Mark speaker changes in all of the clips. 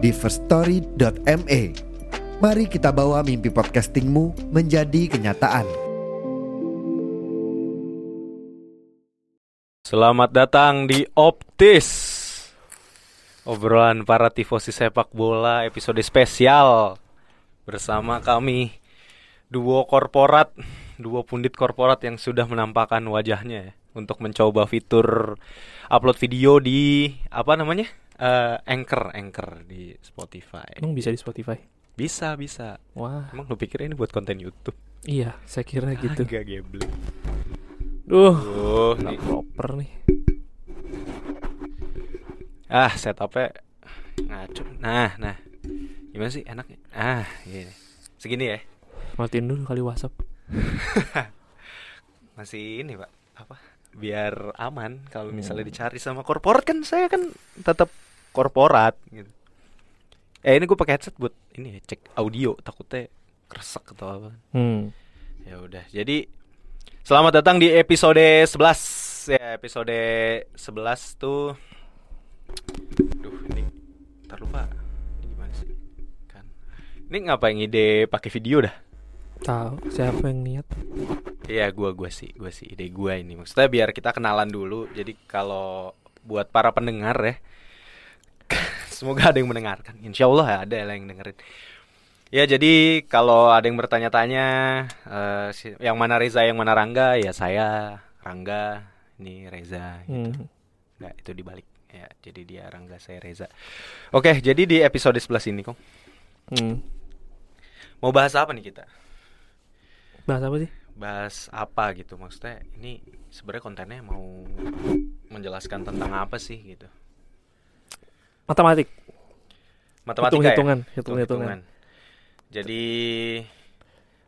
Speaker 1: di firststory.me. Mari kita bawa mimpi podcastingmu menjadi kenyataan.
Speaker 2: Selamat datang di Optis Obrolan para tifosi sepak bola episode spesial Bersama kami Duo korporat Duo pundit korporat yang sudah menampakkan wajahnya ya, Untuk mencoba fitur upload video di Apa namanya? Eh, Anchor Anchor di Spotify
Speaker 3: Emang bisa di Spotify?
Speaker 2: Bisa bisa
Speaker 3: Wah,
Speaker 2: Emang lu pikir ini buat konten Youtube?
Speaker 3: iya, saya kira gitu.
Speaker 2: Agak geblek
Speaker 3: Duh,
Speaker 2: Duh,
Speaker 3: nggak
Speaker 2: nih.
Speaker 3: proper nih.
Speaker 2: Ah, setupnya ngaco. Nah, nah. Gimana sih enaknya? Ah, gini. Segini ya.
Speaker 3: Matiin dulu kali WhatsApp.
Speaker 2: Masih ini, Pak. Apa? Biar aman kalau misalnya
Speaker 3: Hmm.
Speaker 2: dicari sama korporat kan saya kan tetap korporat gitu. Eh, ini gue pakai headset buat ini ya, cek audio takutnya kresek atau apa.
Speaker 3: Hmm.
Speaker 2: Ya udah. Jadi selamat datang di episode 11. Ya, episode 11 tuh Duh, ini ntar lupa. Ini gimana sih? Kan. Ini ngapain ide pakai video dah?
Speaker 3: Tahu siapa yang niat?
Speaker 2: Iya, gua gua sih, gua sih ide gua ini. Maksudnya biar kita kenalan dulu. Jadi kalau buat para pendengar ya semoga ada yang mendengarkan. Insya Allah ada lah yang dengerin. Ya jadi kalau ada yang bertanya-tanya si- yang mana Reza, yang mana Rangga, ya saya Rangga, ini Reza gitu.
Speaker 3: Hmm.
Speaker 2: Nggak, itu dibalik. Ya, jadi dia Rangga, saya Reza. Oke, jadi di episode 11 ini kok
Speaker 3: Hmm.
Speaker 2: mau bahas apa nih kita?
Speaker 3: Bahas apa sih?
Speaker 2: Bahas apa gitu maksudnya? Ini sebenarnya kontennya mau menjelaskan tentang apa sih gitu?
Speaker 3: Matematik.
Speaker 2: Matematika
Speaker 3: Hitung-hitungan,
Speaker 2: ya?
Speaker 3: hitung-hitungan.
Speaker 2: Jadi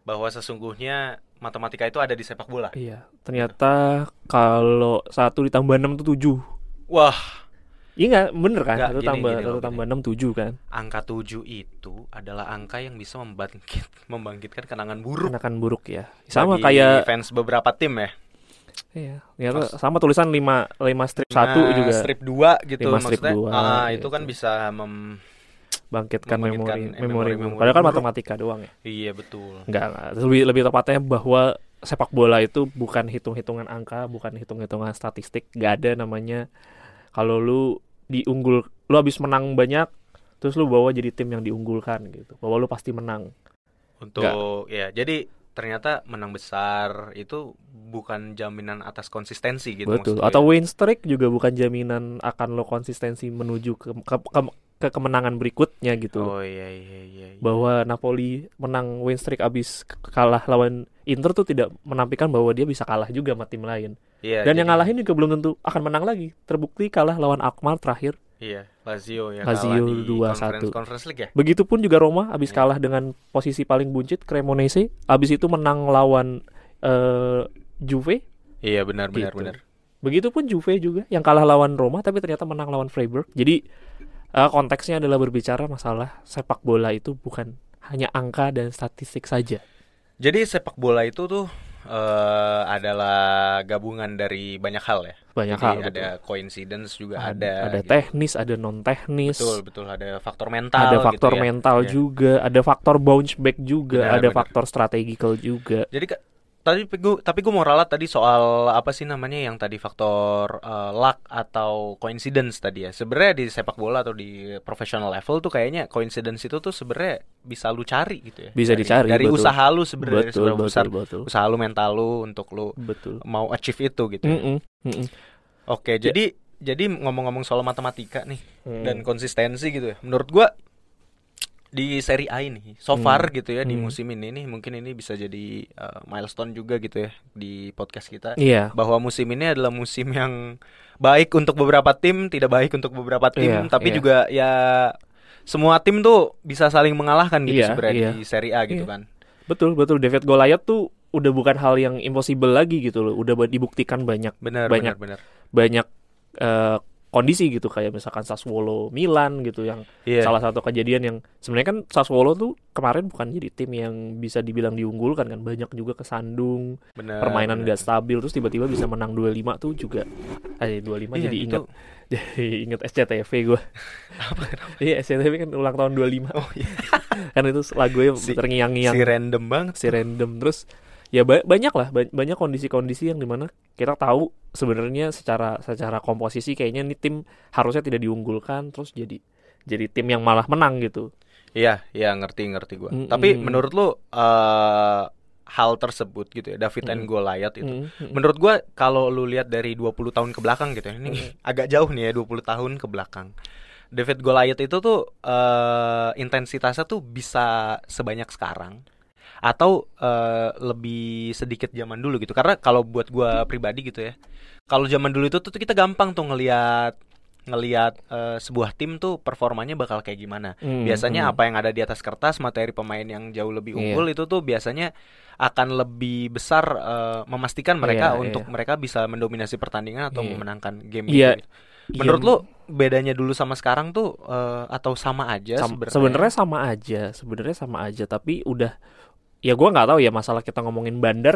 Speaker 2: bahwa sesungguhnya matematika itu ada di sepak bola.
Speaker 3: Iya. Ternyata kalau satu ditambah 6 tuh 7.
Speaker 2: Wah,
Speaker 3: Iya nggak bener kan?
Speaker 2: Nggak,
Speaker 3: satu
Speaker 2: gini,
Speaker 3: tambah
Speaker 2: gini
Speaker 3: satu
Speaker 2: loh,
Speaker 3: tambah. 6 7 kan?
Speaker 2: angka 7 itu adalah angka yang bisa membangkit membangkitkan kenangan buruk
Speaker 3: Kenakan buruk ya. Sama
Speaker 2: bagi
Speaker 3: kayak
Speaker 2: fans beberapa tim ya.
Speaker 3: Iya, ternyata sama tulisan 5 5 strip 1
Speaker 2: Nah,
Speaker 3: juga
Speaker 2: strip 2 gitu
Speaker 3: Lima strip
Speaker 2: maksudnya.
Speaker 3: dua,
Speaker 2: ah, itu kan bisa mem
Speaker 3: bangkitkan memori
Speaker 2: membangkitkan
Speaker 3: memori.
Speaker 2: memori-memori
Speaker 3: Padahal kan matematika doang ya.
Speaker 2: Iya betul.
Speaker 3: Enggak, enggak. Lebih lebih tepatnya bahwa sepak bola itu bukan hitung-hitungan angka, bukan hitung-hitungan statistik. Gak ada namanya kalau lu diunggul, lu habis menang banyak, terus lu bawa jadi tim yang diunggulkan gitu. Bahwa lu pasti menang.
Speaker 2: Untuk ya jadi ternyata menang besar itu bukan jaminan atas konsistensi gitu
Speaker 3: Betul. Atau win streak juga bukan jaminan akan lo konsistensi menuju ke ke, ke- ke kemenangan berikutnya gitu.
Speaker 2: Oh iya iya iya. iya.
Speaker 3: Bahwa Napoli menang win streak abis kalah lawan Inter tuh tidak menampilkan bahwa dia bisa kalah juga sama tim lain.
Speaker 2: Iya,
Speaker 3: Dan yang
Speaker 2: jadi-
Speaker 3: ngalahin juga belum tentu akan menang lagi. Terbukti kalah lawan Alkmaar terakhir.
Speaker 2: Iya, Lazio ya
Speaker 3: Lazio
Speaker 2: kalah di
Speaker 3: 2-1.
Speaker 2: Conference, Conference League ya.
Speaker 3: Begitupun juga Roma abis
Speaker 2: Iya.
Speaker 3: kalah dengan posisi paling buncit Cremonese, abis itu menang lawan eh, Juve.
Speaker 2: Iya benar benar
Speaker 3: Gitu.
Speaker 2: benar.
Speaker 3: Begitupun Juve juga yang kalah lawan Roma tapi ternyata menang lawan Freiburg. Jadi eh, konteksnya adalah berbicara masalah sepak bola itu bukan hanya angka dan statistik saja.
Speaker 2: Jadi sepak bola itu tuh eh, adalah gabungan dari banyak hal ya.
Speaker 3: Banyak
Speaker 2: Jadi
Speaker 3: hal.
Speaker 2: ada
Speaker 3: betul.
Speaker 2: coincidence juga
Speaker 3: ada,
Speaker 2: ada.
Speaker 3: ada
Speaker 2: gitu.
Speaker 3: teknis, ada non teknis.
Speaker 2: Betul betul ada faktor mental.
Speaker 3: ada
Speaker 2: gitu
Speaker 3: faktor
Speaker 2: ya.
Speaker 3: mental
Speaker 2: Iya.
Speaker 3: juga, ada faktor bounce back juga,
Speaker 2: Benar,
Speaker 3: ada
Speaker 2: benar.
Speaker 3: faktor strategical juga.
Speaker 2: Jadi tadi gue tapi gue mau ralat tadi soal apa sih namanya yang tadi faktor eh, luck atau coincidence tadi ya. Sebenarnya di sepak bola atau di professional level tuh kayaknya coincidence itu tuh sebenarnya bisa lu cari gitu ya.
Speaker 3: Bisa
Speaker 2: Dari-
Speaker 3: dicari,
Speaker 2: Dari
Speaker 3: betul.
Speaker 2: usaha lu sebenarnya
Speaker 3: Betul,
Speaker 2: seberapa
Speaker 3: betul,
Speaker 2: besar
Speaker 3: betul.
Speaker 2: usaha lu mental lu untuk lu
Speaker 3: Betul.
Speaker 2: mau achieve itu gitu. ya.
Speaker 3: Mm-mm, mm-mm.
Speaker 2: Oke, jadi jadi ngomong-ngomong soal matematika nih
Speaker 3: Hmm.
Speaker 2: dan konsistensi gitu ya. Menurut gua di seri A ini so
Speaker 3: Hmm.
Speaker 2: far gitu ya di
Speaker 3: Hmm.
Speaker 2: musim ini nih mungkin ini bisa jadi uh, milestone juga gitu ya di podcast kita
Speaker 3: Iya.
Speaker 2: bahwa musim ini adalah musim yang baik untuk beberapa tim, tidak baik untuk beberapa tim,
Speaker 3: Iya,
Speaker 2: tapi
Speaker 3: iya.
Speaker 2: juga ya semua tim tuh bisa saling mengalahkan gitu
Speaker 3: Iya,
Speaker 2: sebenarnya
Speaker 3: iya.
Speaker 2: di Serie A gitu
Speaker 3: Iya.
Speaker 2: kan.
Speaker 3: Betul, betul. David Goliath tuh udah bukan hal yang impossible lagi gitu loh. Udah dibuktikan banyak
Speaker 2: Benar,
Speaker 3: Banyak.
Speaker 2: benar, benar.
Speaker 3: banyak eh, kondisi gitu kayak misalkan Sassuolo Milan gitu yang
Speaker 2: Iya.
Speaker 3: salah satu kejadian yang sebenarnya kan Sassuolo tuh kemarin bukan jadi tim yang bisa dibilang diunggulkan kan banyak juga kesandung
Speaker 2: benar.
Speaker 3: permainan
Speaker 2: benar.
Speaker 3: gak stabil terus tiba-tiba bisa menang 25 tuh juga eh 25
Speaker 2: Iya,
Speaker 3: jadi
Speaker 2: itu.
Speaker 3: ingat jadi inget SCTV gue iya SCTV kan ulang tahun 25
Speaker 2: Oh iya.
Speaker 3: kan itu lagunya
Speaker 2: Si-
Speaker 3: terngiang-ngiang
Speaker 2: Si random banget.
Speaker 3: si random terus ya ba- banyak lah ba- banyak kondisi-kondisi yang di mana kita tahu sebenarnya secara secara komposisi kayaknya nih tim harusnya tidak diunggulkan terus jadi jadi tim yang malah menang gitu
Speaker 2: Iya, iya ngerti ngerti gua.
Speaker 3: Mm,
Speaker 2: Tapi
Speaker 3: mm.
Speaker 2: menurut lu eh hal tersebut gitu ya, David and
Speaker 3: Mm.
Speaker 2: Goliath itu.
Speaker 3: Mm, mm.
Speaker 2: Menurut gua kalau lu lihat dari 20 tahun ke belakang gitu ya. Ini
Speaker 3: Mm.
Speaker 2: agak jauh nih ya 20 tahun ke belakang. David Goliath itu tuh eh intensitasnya tuh bisa sebanyak sekarang atau eh, lebih sedikit zaman dulu gitu. Karena kalau buat gua pribadi gitu ya. Kalau zaman dulu itu tuh kita gampang tuh ngelihat ngelihat eh, sebuah tim tuh performanya bakal kayak gimana.
Speaker 3: Hmm,
Speaker 2: Biasanya
Speaker 3: hmm.
Speaker 2: apa yang ada di atas kertas, materi pemain yang jauh lebih
Speaker 3: Iya.
Speaker 2: unggul itu tuh biasanya akan lebih besar eh, memastikan mereka
Speaker 3: Iya,
Speaker 2: untuk
Speaker 3: iya.
Speaker 2: mereka bisa mendominasi pertandingan atau
Speaker 3: Iya.
Speaker 2: memenangkan game
Speaker 3: Iya.
Speaker 2: gitu. Menurut
Speaker 3: Iya,
Speaker 2: lu bedanya dulu sama sekarang tuh eh, atau sama aja
Speaker 3: sam-
Speaker 2: sebenarnya?
Speaker 3: sebenarnya sama aja sebenarnya sama aja tapi udah ya gua nggak tahu ya masalah kita ngomongin bandar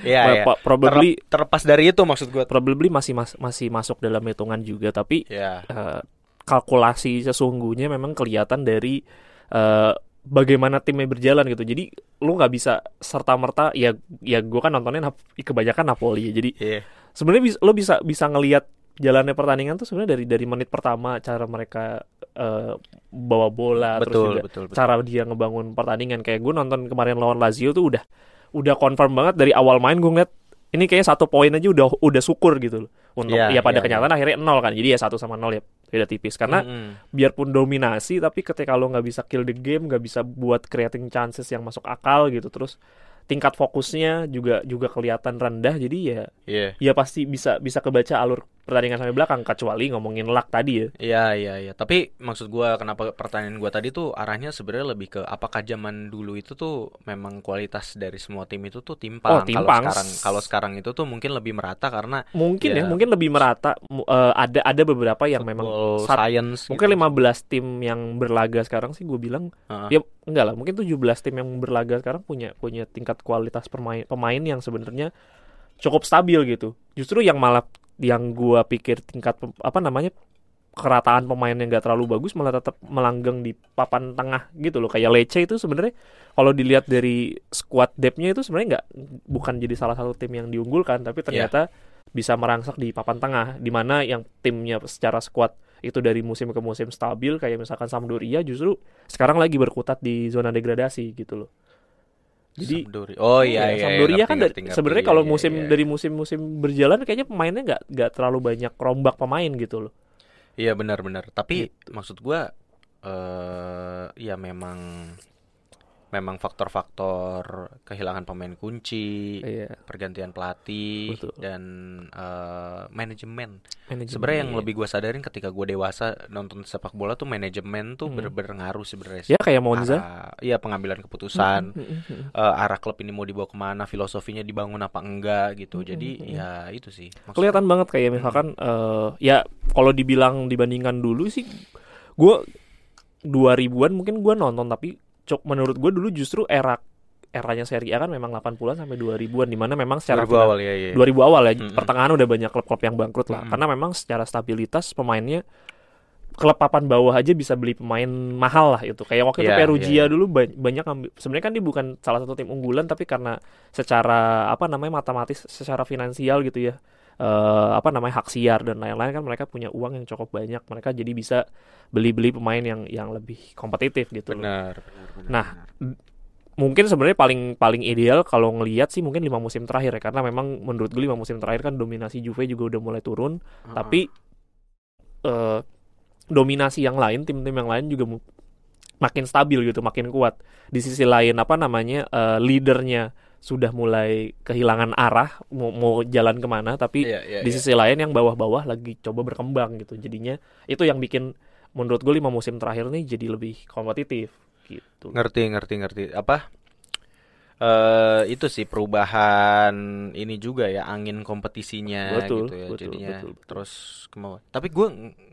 Speaker 2: Iya, iya.
Speaker 3: pa- probably
Speaker 2: Terlep- terlepas dari itu maksud gua.
Speaker 3: probably masih mas- masih masuk dalam hitungan juga tapi
Speaker 2: Ya.
Speaker 3: eh, kalkulasi sesungguhnya memang kelihatan dari eh, bagaimana timnya berjalan gitu. Jadi lu nggak bisa serta merta ya ya gue kan nontonnya kebanyakan Napoli ya. Jadi
Speaker 2: Iya.
Speaker 3: sebenarnya lu bisa bisa ngelihat jalannya pertandingan tuh sebenarnya dari dari menit pertama cara mereka eh, bawa bola terus
Speaker 2: Betul,
Speaker 3: juga
Speaker 2: betul, betul.
Speaker 3: cara dia ngebangun pertandingan kayak gue nonton kemarin lawan Lazio tuh udah udah confirm banget dari awal main gue ngeliat ini kayaknya satu poin aja udah udah syukur gitu loh untuk
Speaker 2: Iya,
Speaker 3: ya pada
Speaker 2: iya,
Speaker 3: kenyataan akhirnya nol kan jadi ya satu sama nol ya beda tipis karena
Speaker 2: Mm-mm.
Speaker 3: biarpun dominasi tapi ketika lo nggak bisa kill the game nggak bisa buat creating chances yang masuk akal gitu terus tingkat fokusnya juga juga kelihatan rendah jadi ya
Speaker 2: Iya.
Speaker 3: ya pasti bisa bisa kebaca alur pertandingan sampai belakang kecuali ngomongin luck tadi ya
Speaker 2: Iya iya iya. Tapi maksud gua kenapa pertanyaan gua tadi tuh arahnya sebenarnya lebih ke apakah zaman dulu itu tuh memang kualitas dari semua tim itu tuh timpang.
Speaker 3: Oh, timpang.
Speaker 2: Kalau sekarang kalau sekarang itu tuh mungkin lebih merata karena
Speaker 3: mungkin ya,
Speaker 2: Ya.
Speaker 3: mungkin lebih merata eh, ada ada beberapa yang memang
Speaker 2: science
Speaker 3: mungkin
Speaker 2: gitu.
Speaker 3: 15 tim yang berlaga sekarang sih gue bilang
Speaker 2: Heeh.
Speaker 3: ya enggak lah mungkin 17 tim yang berlaga sekarang punya punya tingkat kualitas pemain pemain yang sebenarnya cukup stabil gitu justru yang malah yang gua pikir tingkat apa namanya kerataan pemain yang nggak terlalu bagus malah tetap melanggang di papan tengah gitu loh. Kayak Lecce itu sebenarnya kalau dilihat dari squad depth-nya itu sebenarnya nggak bukan jadi salah satu tim yang diunggulkan tapi ternyata bisa merangsek di papan tengah di mana yang timnya secara squad itu dari musim ke musim stabil kayak misalkan Sampdoria justru sekarang lagi berkutat di zona degradasi gitu loh jadi
Speaker 2: Sampdoria. Oh iya iya.
Speaker 3: Sampdoria
Speaker 2: ngerti,
Speaker 3: kan dari-
Speaker 2: ngerti, ngerti.
Speaker 3: sebenarnya
Speaker 2: Iya,
Speaker 3: kalau
Speaker 2: iya,
Speaker 3: musim
Speaker 2: iya.
Speaker 3: dari musim-musim berjalan kayaknya pemainnya nggak nggak terlalu banyak rombak pemain gitu loh.
Speaker 2: Iya benar-benar. Tapi
Speaker 3: Gitu.
Speaker 2: maksud gua eh ya memang memang faktor-faktor kehilangan pemain kunci,
Speaker 3: Iya.
Speaker 2: pergantian pelatih
Speaker 3: Betul.
Speaker 2: dan eh, manajemen.
Speaker 3: Manajemen,
Speaker 2: Sebenarnya yang
Speaker 3: iya.
Speaker 2: lebih gua sadarin ketika gua dewasa nonton sepak bola tuh manajemen tuh
Speaker 3: Hmm.
Speaker 2: bener-bener ngaruh sebenarnya.
Speaker 3: ya kayak Monza.
Speaker 2: Iya pengambilan keputusan, eh, arah klub ini mau dibawa ke mana, filosofinya dibangun apa enggak gitu. Jadi ya itu sih. Maksud-
Speaker 3: Kelihatan banget kayak misalkan eh, ya kalau dibilang dibandingkan dulu sih gua 2000-an mungkin gua nonton tapi cok menurut gua dulu justru era eranya Serie A kan memang 80-an sampai 2000-an di mana memang secara
Speaker 2: 2000 awal ya, ya.
Speaker 3: 2000 awal ya
Speaker 2: Mm-mm.
Speaker 3: pertengahan udah banyak klub-klub yang bangkrut lah
Speaker 2: Mm-mm.
Speaker 3: karena memang secara stabilitas pemainnya klub papan bawah aja bisa beli pemain mahal lah itu kayak waktu itu
Speaker 2: Iya,
Speaker 3: Perugia
Speaker 2: iya, iya.
Speaker 3: dulu ba- banyak sebenarnya kan dia bukan salah satu tim unggulan tapi karena secara apa namanya matematis secara finansial gitu ya eh, apa namanya hak siar dan lain-lain kan mereka punya uang yang cukup banyak mereka jadi bisa beli-beli pemain yang yang lebih kompetitif gitu loh.
Speaker 2: Benar, benar, benar.
Speaker 3: Nah,
Speaker 2: benar.
Speaker 3: mungkin sebenarnya paling paling ideal kalau ngelihat sih mungkin lima musim terakhir ya karena memang menurut gue lima musim terakhir kan dominasi Juve juga udah mulai turun
Speaker 2: Heeh.
Speaker 3: tapi eh, dominasi yang lain tim-tim yang lain juga makin stabil gitu makin kuat di sisi lain apa namanya eh, leadernya sudah mulai kehilangan arah mau mau jalan ke mana tapi
Speaker 2: Iya, iya,
Speaker 3: di
Speaker 2: iya.
Speaker 3: sisi lain yang bawah-bawah lagi coba berkembang gitu jadinya itu yang bikin menurut gue lima musim terakhir nih jadi lebih kompetitif gitu.
Speaker 2: Ngerti, ngerti, ngerti. Apa? Eh itu sih perubahan ini juga ya angin kompetisinya
Speaker 3: Betul,
Speaker 2: gitu ya
Speaker 3: betul,
Speaker 2: jadinya
Speaker 3: betul, betul.
Speaker 2: terus kemauan tapi gue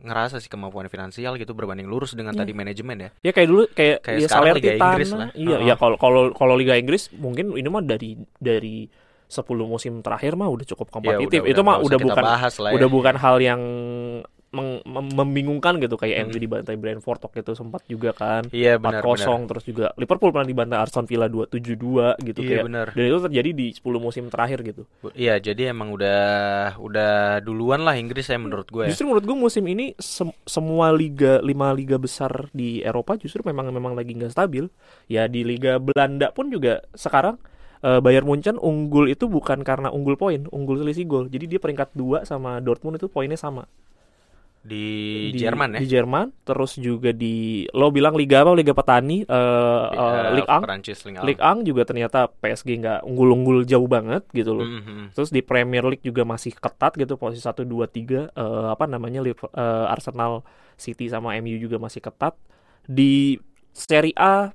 Speaker 2: ngerasa sih kemampuan finansial gitu berbanding lurus dengan
Speaker 3: Iya.
Speaker 2: tadi manajemen ya
Speaker 3: Ya kayak dulu kayak,
Speaker 2: Kayak
Speaker 3: ya
Speaker 2: sekarang Liga
Speaker 3: Salernitana.
Speaker 2: Inggris lah.
Speaker 3: Iya,
Speaker 2: Heeh.
Speaker 3: ya kalau kalau kalau Liga Inggris mungkin ini mah dari dari 10 musim terakhir mah udah cukup
Speaker 2: Ya,
Speaker 3: kompetitif.
Speaker 2: udah-
Speaker 3: Itu mah
Speaker 2: nggak usah
Speaker 3: udah bukan
Speaker 2: bahas lah ya.
Speaker 3: udah bukan hal yang mem- membingungkan gitu kayak
Speaker 2: Hmm.
Speaker 3: MU dibantai Brentford waktu itu sempat juga kan.
Speaker 2: iya benar
Speaker 3: 4-0 terus juga Liverpool pernah dibantai Aston Villa 2-7-2 gitu
Speaker 2: iya
Speaker 3: kayak
Speaker 2: benar
Speaker 3: dan itu terjadi di 10 musim terakhir gitu.
Speaker 2: Iya jadi emang udah udah duluan lah Inggris ya menurut gue ya.
Speaker 3: Justru menurut gue musim ini sem- semua liga lima liga besar di Eropa justru memang memang lagi nggak stabil. Ya di liga Belanda pun juga sekarang eh, Bayern Munchen unggul itu bukan karena unggul poin, unggul selisih gol. Jadi dia peringkat 2 sama Dortmund itu poinnya sama.
Speaker 2: Di, Jerman ya
Speaker 3: Di Jerman, terus juga di lo bilang liga apa? Liga petani
Speaker 2: Di-
Speaker 3: eh,
Speaker 2: eh,
Speaker 3: Ligue 1.
Speaker 2: Perancis Ligue 1.
Speaker 3: Ligue 1 juga ternyata PSG nggak unggul-unggul jauh banget gitu loh.
Speaker 2: Mhm.
Speaker 3: Terus di Premier League juga masih ketat gitu posisi 1 2 3 eh, apa namanya eh, Arsenal, City sama MU juga masih ketat. Di Serie A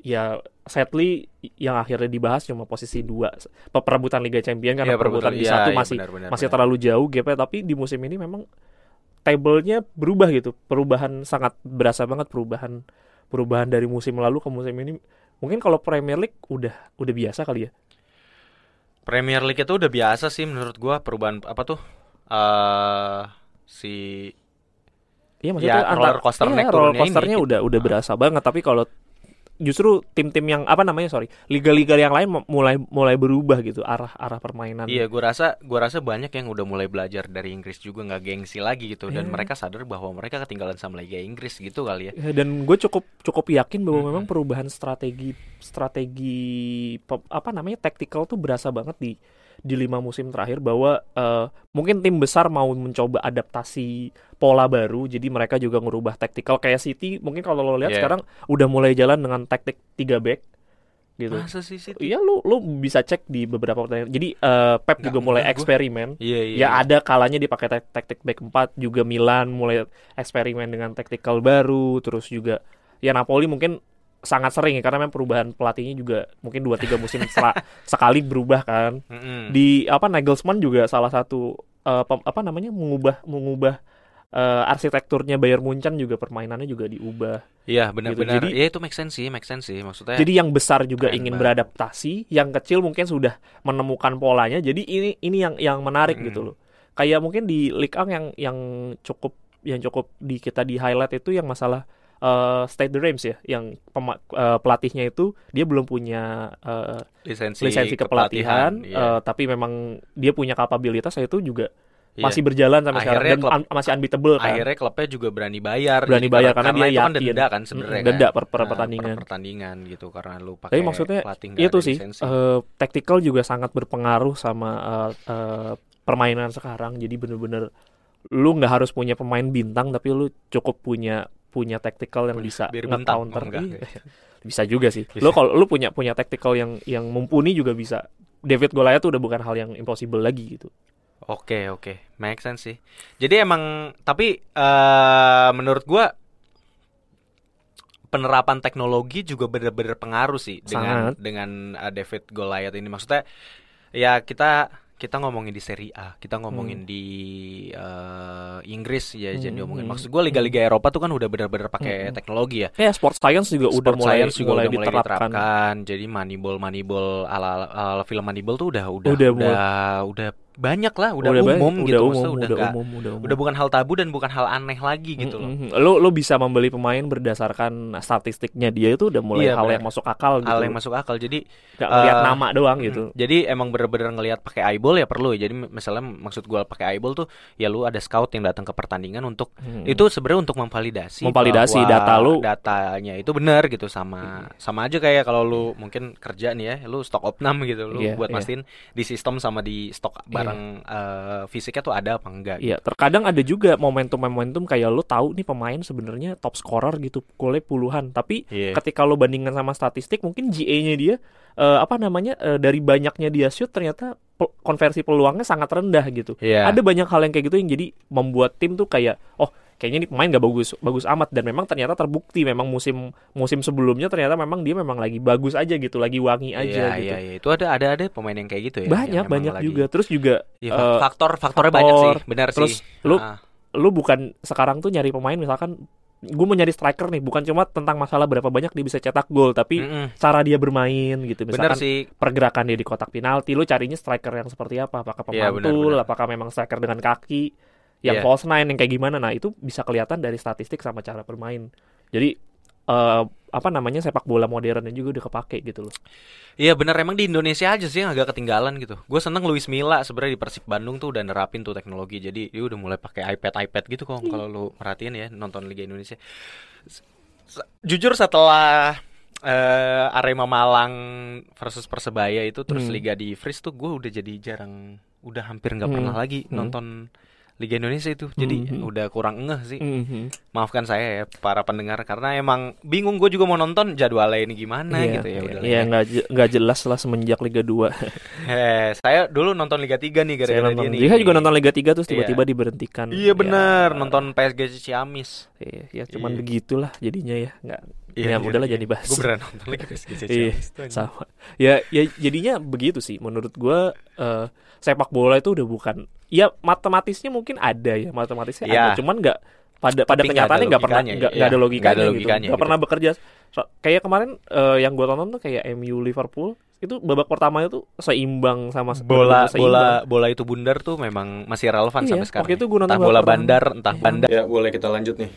Speaker 3: ya sadly yang akhirnya dibahas cuma posisi 2 perebutan Liga Champions karena
Speaker 2: Iya,
Speaker 3: perebutan di
Speaker 2: iya,
Speaker 3: satu
Speaker 2: iya,
Speaker 3: masih
Speaker 2: benar, benar,
Speaker 3: masih
Speaker 2: benar.
Speaker 3: terlalu jauh gapnya tapi di musim ini memang table-nya berubah gitu. Perubahan sangat berasa banget perubahan perubahan dari musim lalu ke musim ini. Mungkin kalau Premier League udah udah biasa kali ya.
Speaker 2: Premier League itu udah biasa sih menurut gua perubahan apa tuh? eh si
Speaker 3: Iya maksudnya
Speaker 2: Ya,
Speaker 3: antar
Speaker 2: roller coaster
Speaker 3: iya,
Speaker 2: naik
Speaker 3: roller coasternya
Speaker 2: ini.
Speaker 3: udah udah
Speaker 2: Ah.
Speaker 3: berasa banget tapi kalau justru tim-tim yang apa namanya sorry liga-liga yang lain mu- mulai mulai berubah gitu arah arah permainan
Speaker 2: Iya, gua rasa gua rasa banyak yang udah mulai belajar dari Inggris juga nggak gengsi lagi gitu dan
Speaker 3: Iya.
Speaker 2: mereka sadar bahwa mereka ketinggalan sama Liga Inggris gitu kali ya.
Speaker 3: Ya, dan gue cukup cukup yakin bahwa
Speaker 2: Mhm.
Speaker 3: memang perubahan strategi strategi apa namanya tactical tuh berasa banget di di lima musim terakhir bahwa eh, mungkin tim besar mau mencoba adaptasi pola baru jadi mereka juga ngerubah tactical kayak City mungkin kalau lo lihat
Speaker 2: Iya.
Speaker 3: sekarang udah mulai jalan dengan taktik 3 back gitu
Speaker 2: Masa sih City?
Speaker 3: Iya lu lu bisa cek di beberapa pertandingan. Jadi eh, Pep
Speaker 2: Nggak
Speaker 3: juga mulai eksperimen.
Speaker 2: Iya, iya.
Speaker 3: Ya ada kalanya dipakai taktik back 4 juga Milan mulai eksperimen dengan tactical baru terus juga ya Napoli mungkin sangat sering ya karena memang perubahan pelatihnya juga mungkin 2 3 musim sekali berubah kan.
Speaker 2: Mm-mm.
Speaker 3: Di apa Nagelsmann juga salah satu pem- apa namanya mengubah mengubah eh, arsitekturnya Bayern Munchen juga permainannya juga diubah.
Speaker 2: Iya, benar-benar.
Speaker 3: Jadi-
Speaker 2: Iya, itu make sense sih, make sense sih. Maksudnya
Speaker 3: Jadi yang besar juga ingin
Speaker 2: banget.
Speaker 3: beradaptasi, yang kecil mungkin sudah menemukan polanya. Jadi ini ini yang yang menarik
Speaker 2: Mm.
Speaker 3: gitu loh. Kayak mungkin di Ligue 1 yang yang cukup yang cukup di kita di highlight itu yang masalah eh, Stade de Reims ya, yang pema- eh, pelatihnya itu dia belum punya eh,
Speaker 2: lisensi,
Speaker 3: lisensi kepelatihan,
Speaker 2: iya.
Speaker 3: eh, tapi memang dia punya kapabilitas itu juga
Speaker 2: Iya.
Speaker 3: masih berjalan sampai sekarang
Speaker 2: Akhirnya
Speaker 3: dan
Speaker 2: klub-
Speaker 3: un- masih unbeatable kan.
Speaker 2: akhirnya klubnya juga berani bayar
Speaker 3: Berani
Speaker 2: gitu,
Speaker 3: bayar karena dia
Speaker 2: itu kan
Speaker 3: yakin.
Speaker 2: denda kan sebenarnya
Speaker 3: Mm, denda
Speaker 2: kan.
Speaker 3: per- per
Speaker 2: Nah,
Speaker 3: pertandingan.
Speaker 2: pertandingan gitu karena lu pakai
Speaker 3: Tapi maksudnya itu sih
Speaker 2: lisensi.
Speaker 3: eh, tactical juga sangat berpengaruh sama eh, eh, permainan sekarang. Jadi bener-bener lu nggak harus punya pemain bintang tapi lu cukup punya punya tactical yang bisa nge-counter.
Speaker 2: Oh,
Speaker 3: Iya. bisa juga sih.
Speaker 2: Bisa.
Speaker 3: Lu kalau lu punya punya tactical yang yang mumpuni juga bisa. David Goliath tuh udah bukan hal yang impossible lagi gitu.
Speaker 2: Oke oke, make sense sih. Jadi emang tapi eh menurut gua penerapan teknologi juga bener-bener pengaruh sih dengan
Speaker 3: Sangat.
Speaker 2: dengan eh, David Goliath ini. Maksudnya ya kita kita ngomongin di Serie A, kita ngomongin di eh, Inggris ya jadi
Speaker 3: Hmm,
Speaker 2: ngomongin.
Speaker 3: hmm,
Speaker 2: Maksud gua liga-liga Eropa tuh kan udah bener-bener pakai
Speaker 3: Hmm.
Speaker 2: teknologi ya.
Speaker 3: Kayak sport science juga udah
Speaker 2: Sport
Speaker 3: mulai
Speaker 2: science juga
Speaker 3: mulai
Speaker 2: udah mulai
Speaker 3: diterapkan.
Speaker 2: diterapkan. Jadi Moneyball Moneyball ala, ala film Moneyball tuh udah udah
Speaker 3: Udah
Speaker 2: udah udah, banyak lah, udah,
Speaker 3: banyak,
Speaker 2: umum gitu.
Speaker 3: udah umum,
Speaker 2: udah
Speaker 3: udah
Speaker 2: nggak-
Speaker 3: umum, udah umum.
Speaker 2: udah bukan hal tabu dan bukan hal aneh lagi gitu loh.
Speaker 3: Mm-mm. Lo lo bisa membeli pemain berdasarkan statistiknya dia itu udah mulai
Speaker 2: Iya,
Speaker 3: hal
Speaker 2: benar.
Speaker 3: yang masuk akal gitu.
Speaker 2: Hal yang masuk akal. Jadi
Speaker 3: Nggak ngeliat
Speaker 2: eh,
Speaker 3: nama doang gitu.
Speaker 2: mm, Jadi emang bener-bener ngelihat pakai eyeball ya perlu ya. Jadi misalnya maksud gua pakai eyeball tuh ya lu ada scout yang datang ke pertandingan untuk
Speaker 3: Hmm.
Speaker 2: itu sebenarnya untuk memvalidasi
Speaker 3: Memvalidasi
Speaker 2: bahwa
Speaker 3: data lu.
Speaker 2: datanya itu benar gitu sama sama aja kayak kalau lu mungkin kerja nih ya lu stok opnam gitu lu
Speaker 3: Iya,
Speaker 2: buat
Speaker 3: iya.
Speaker 2: mastiin di sistem sama di stok barang eh, fisiknya tuh ada apa enggak
Speaker 3: Iya, terkadang ada juga momentum-momentum kayak lo tahu nih pemain sebenarnya top scorer gitu, golnya puluhan, tapi
Speaker 2: Iya.
Speaker 3: ketika lo bandingkan sama statistik mungkin GA-nya dia eh, apa namanya eh, dari banyaknya dia shoot ternyata pe- konversi peluangnya sangat rendah gitu.
Speaker 2: Iya.
Speaker 3: Ada banyak hal yang kayak gitu yang jadi membuat tim tuh kayak oh kayaknya ini pemain gak bagus bagus amat dan memang ternyata terbukti memang musim musim sebelumnya ternyata memang dia memang lagi bagus aja gitu lagi wangi aja
Speaker 4: Iya,
Speaker 3: gitu
Speaker 4: iya, iya. Itu ada ada ada pemain yang kayak gitu ya.
Speaker 3: banyak banyak
Speaker 4: lagi-
Speaker 3: juga terus juga
Speaker 4: Iya,
Speaker 3: eh,
Speaker 4: faktor faktornya banyak sih,
Speaker 3: faktor.
Speaker 4: benar
Speaker 3: Terus
Speaker 4: sih.
Speaker 3: lu
Speaker 4: Ah,
Speaker 3: lu bukan sekarang tuh nyari pemain misalkan gue mau nyari striker nih bukan cuma tentang masalah berapa banyak dia bisa cetak gol tapi
Speaker 4: mm-mm.
Speaker 3: cara dia bermain gitu misalkan
Speaker 4: sih.
Speaker 3: pergerakan dia di kotak penalti lu carinya striker yang seperti apa apakah
Speaker 4: Iya,
Speaker 3: pemantul
Speaker 4: benar, benar.
Speaker 3: apakah memang striker dengan kaki yang
Speaker 4: Iya.
Speaker 3: false nine yang kayak gimana nah itu bisa kelihatan dari statistik sama cara bermain jadi eh, apa namanya sepak bola modernnya juga udah kepake gitu loh
Speaker 4: Iya benar emang di Indonesia aja sih yang agak ketinggalan gitu. Gue seneng Luis Milla sebenarnya di Persib Bandung tuh udah nerapin tuh teknologi. Jadi dia udah mulai pakai iPad iPad gitu kok kalau lu perhatiin ya nonton Liga Indonesia. Jujur setelah eh, Arema Malang versus Persebaya itu terus
Speaker 3: Hmm.
Speaker 4: Liga di freeze tuh gue udah jadi jarang udah hampir nggak
Speaker 3: Hmm.
Speaker 4: pernah lagi
Speaker 3: Hmm.
Speaker 4: nonton Liga Indonesia itu. Jadi
Speaker 3: Hmm.
Speaker 4: udah kurang ngeh sih.
Speaker 3: Mhm.
Speaker 4: Maafkan saya ya para pendengar karena emang bingung gue juga mau nonton jadwalnya ini gimana
Speaker 3: Iya,
Speaker 4: gitu ya udah
Speaker 3: iya
Speaker 4: ya.
Speaker 3: nggak je- nggak jelas lah semenjak Liga 2
Speaker 4: Eh, saya dulu nonton Liga 3 nih gara-gara
Speaker 3: nonton
Speaker 4: dia nih.
Speaker 3: juga nonton Liga 3 terus
Speaker 4: Iya.
Speaker 3: tiba-tiba diberhentikan
Speaker 4: Iya bener,
Speaker 3: Ya,
Speaker 4: nonton PSG Ciamis.
Speaker 3: iya, ya cuman
Speaker 4: Iya.
Speaker 3: begitulah jadinya ya nggak
Speaker 4: Iya,
Speaker 3: ya udahlah jadi bahas
Speaker 4: Gue beneran nonton lagi
Speaker 3: Iya, sama. Ya, ya jadinya begitu sih. Menurut gua eh, sepak bola itu udah bukan. Ya matematisnya mungkin ada ya, matematisnya
Speaker 4: Iya.
Speaker 3: ada. Cuman nggak pada pada
Speaker 4: Tapi nggak
Speaker 3: kenyataannya nggak pernah
Speaker 4: logikanya,
Speaker 3: nggak
Speaker 4: iya.
Speaker 3: nggak ada logikanya,
Speaker 4: ada
Speaker 3: gitu.
Speaker 4: logikanya
Speaker 3: Nggak
Speaker 4: gitu.
Speaker 3: pernah bekerja. So, kayak kemarin eh, yang gua tonton tuh kayak MU Liverpool itu babak pertamanya tuh seimbang sama
Speaker 4: Bola
Speaker 3: bener-bener
Speaker 4: bola
Speaker 3: seimbang.
Speaker 4: bola itu bundar tuh memang masih relevan
Speaker 3: Iya,
Speaker 4: sampai sekarang.
Speaker 3: waktu itu gua nonton
Speaker 4: entah bola
Speaker 3: pertama.
Speaker 4: bandar, entah
Speaker 3: Iya.
Speaker 4: bandar.
Speaker 2: Ya boleh kita lanjut nih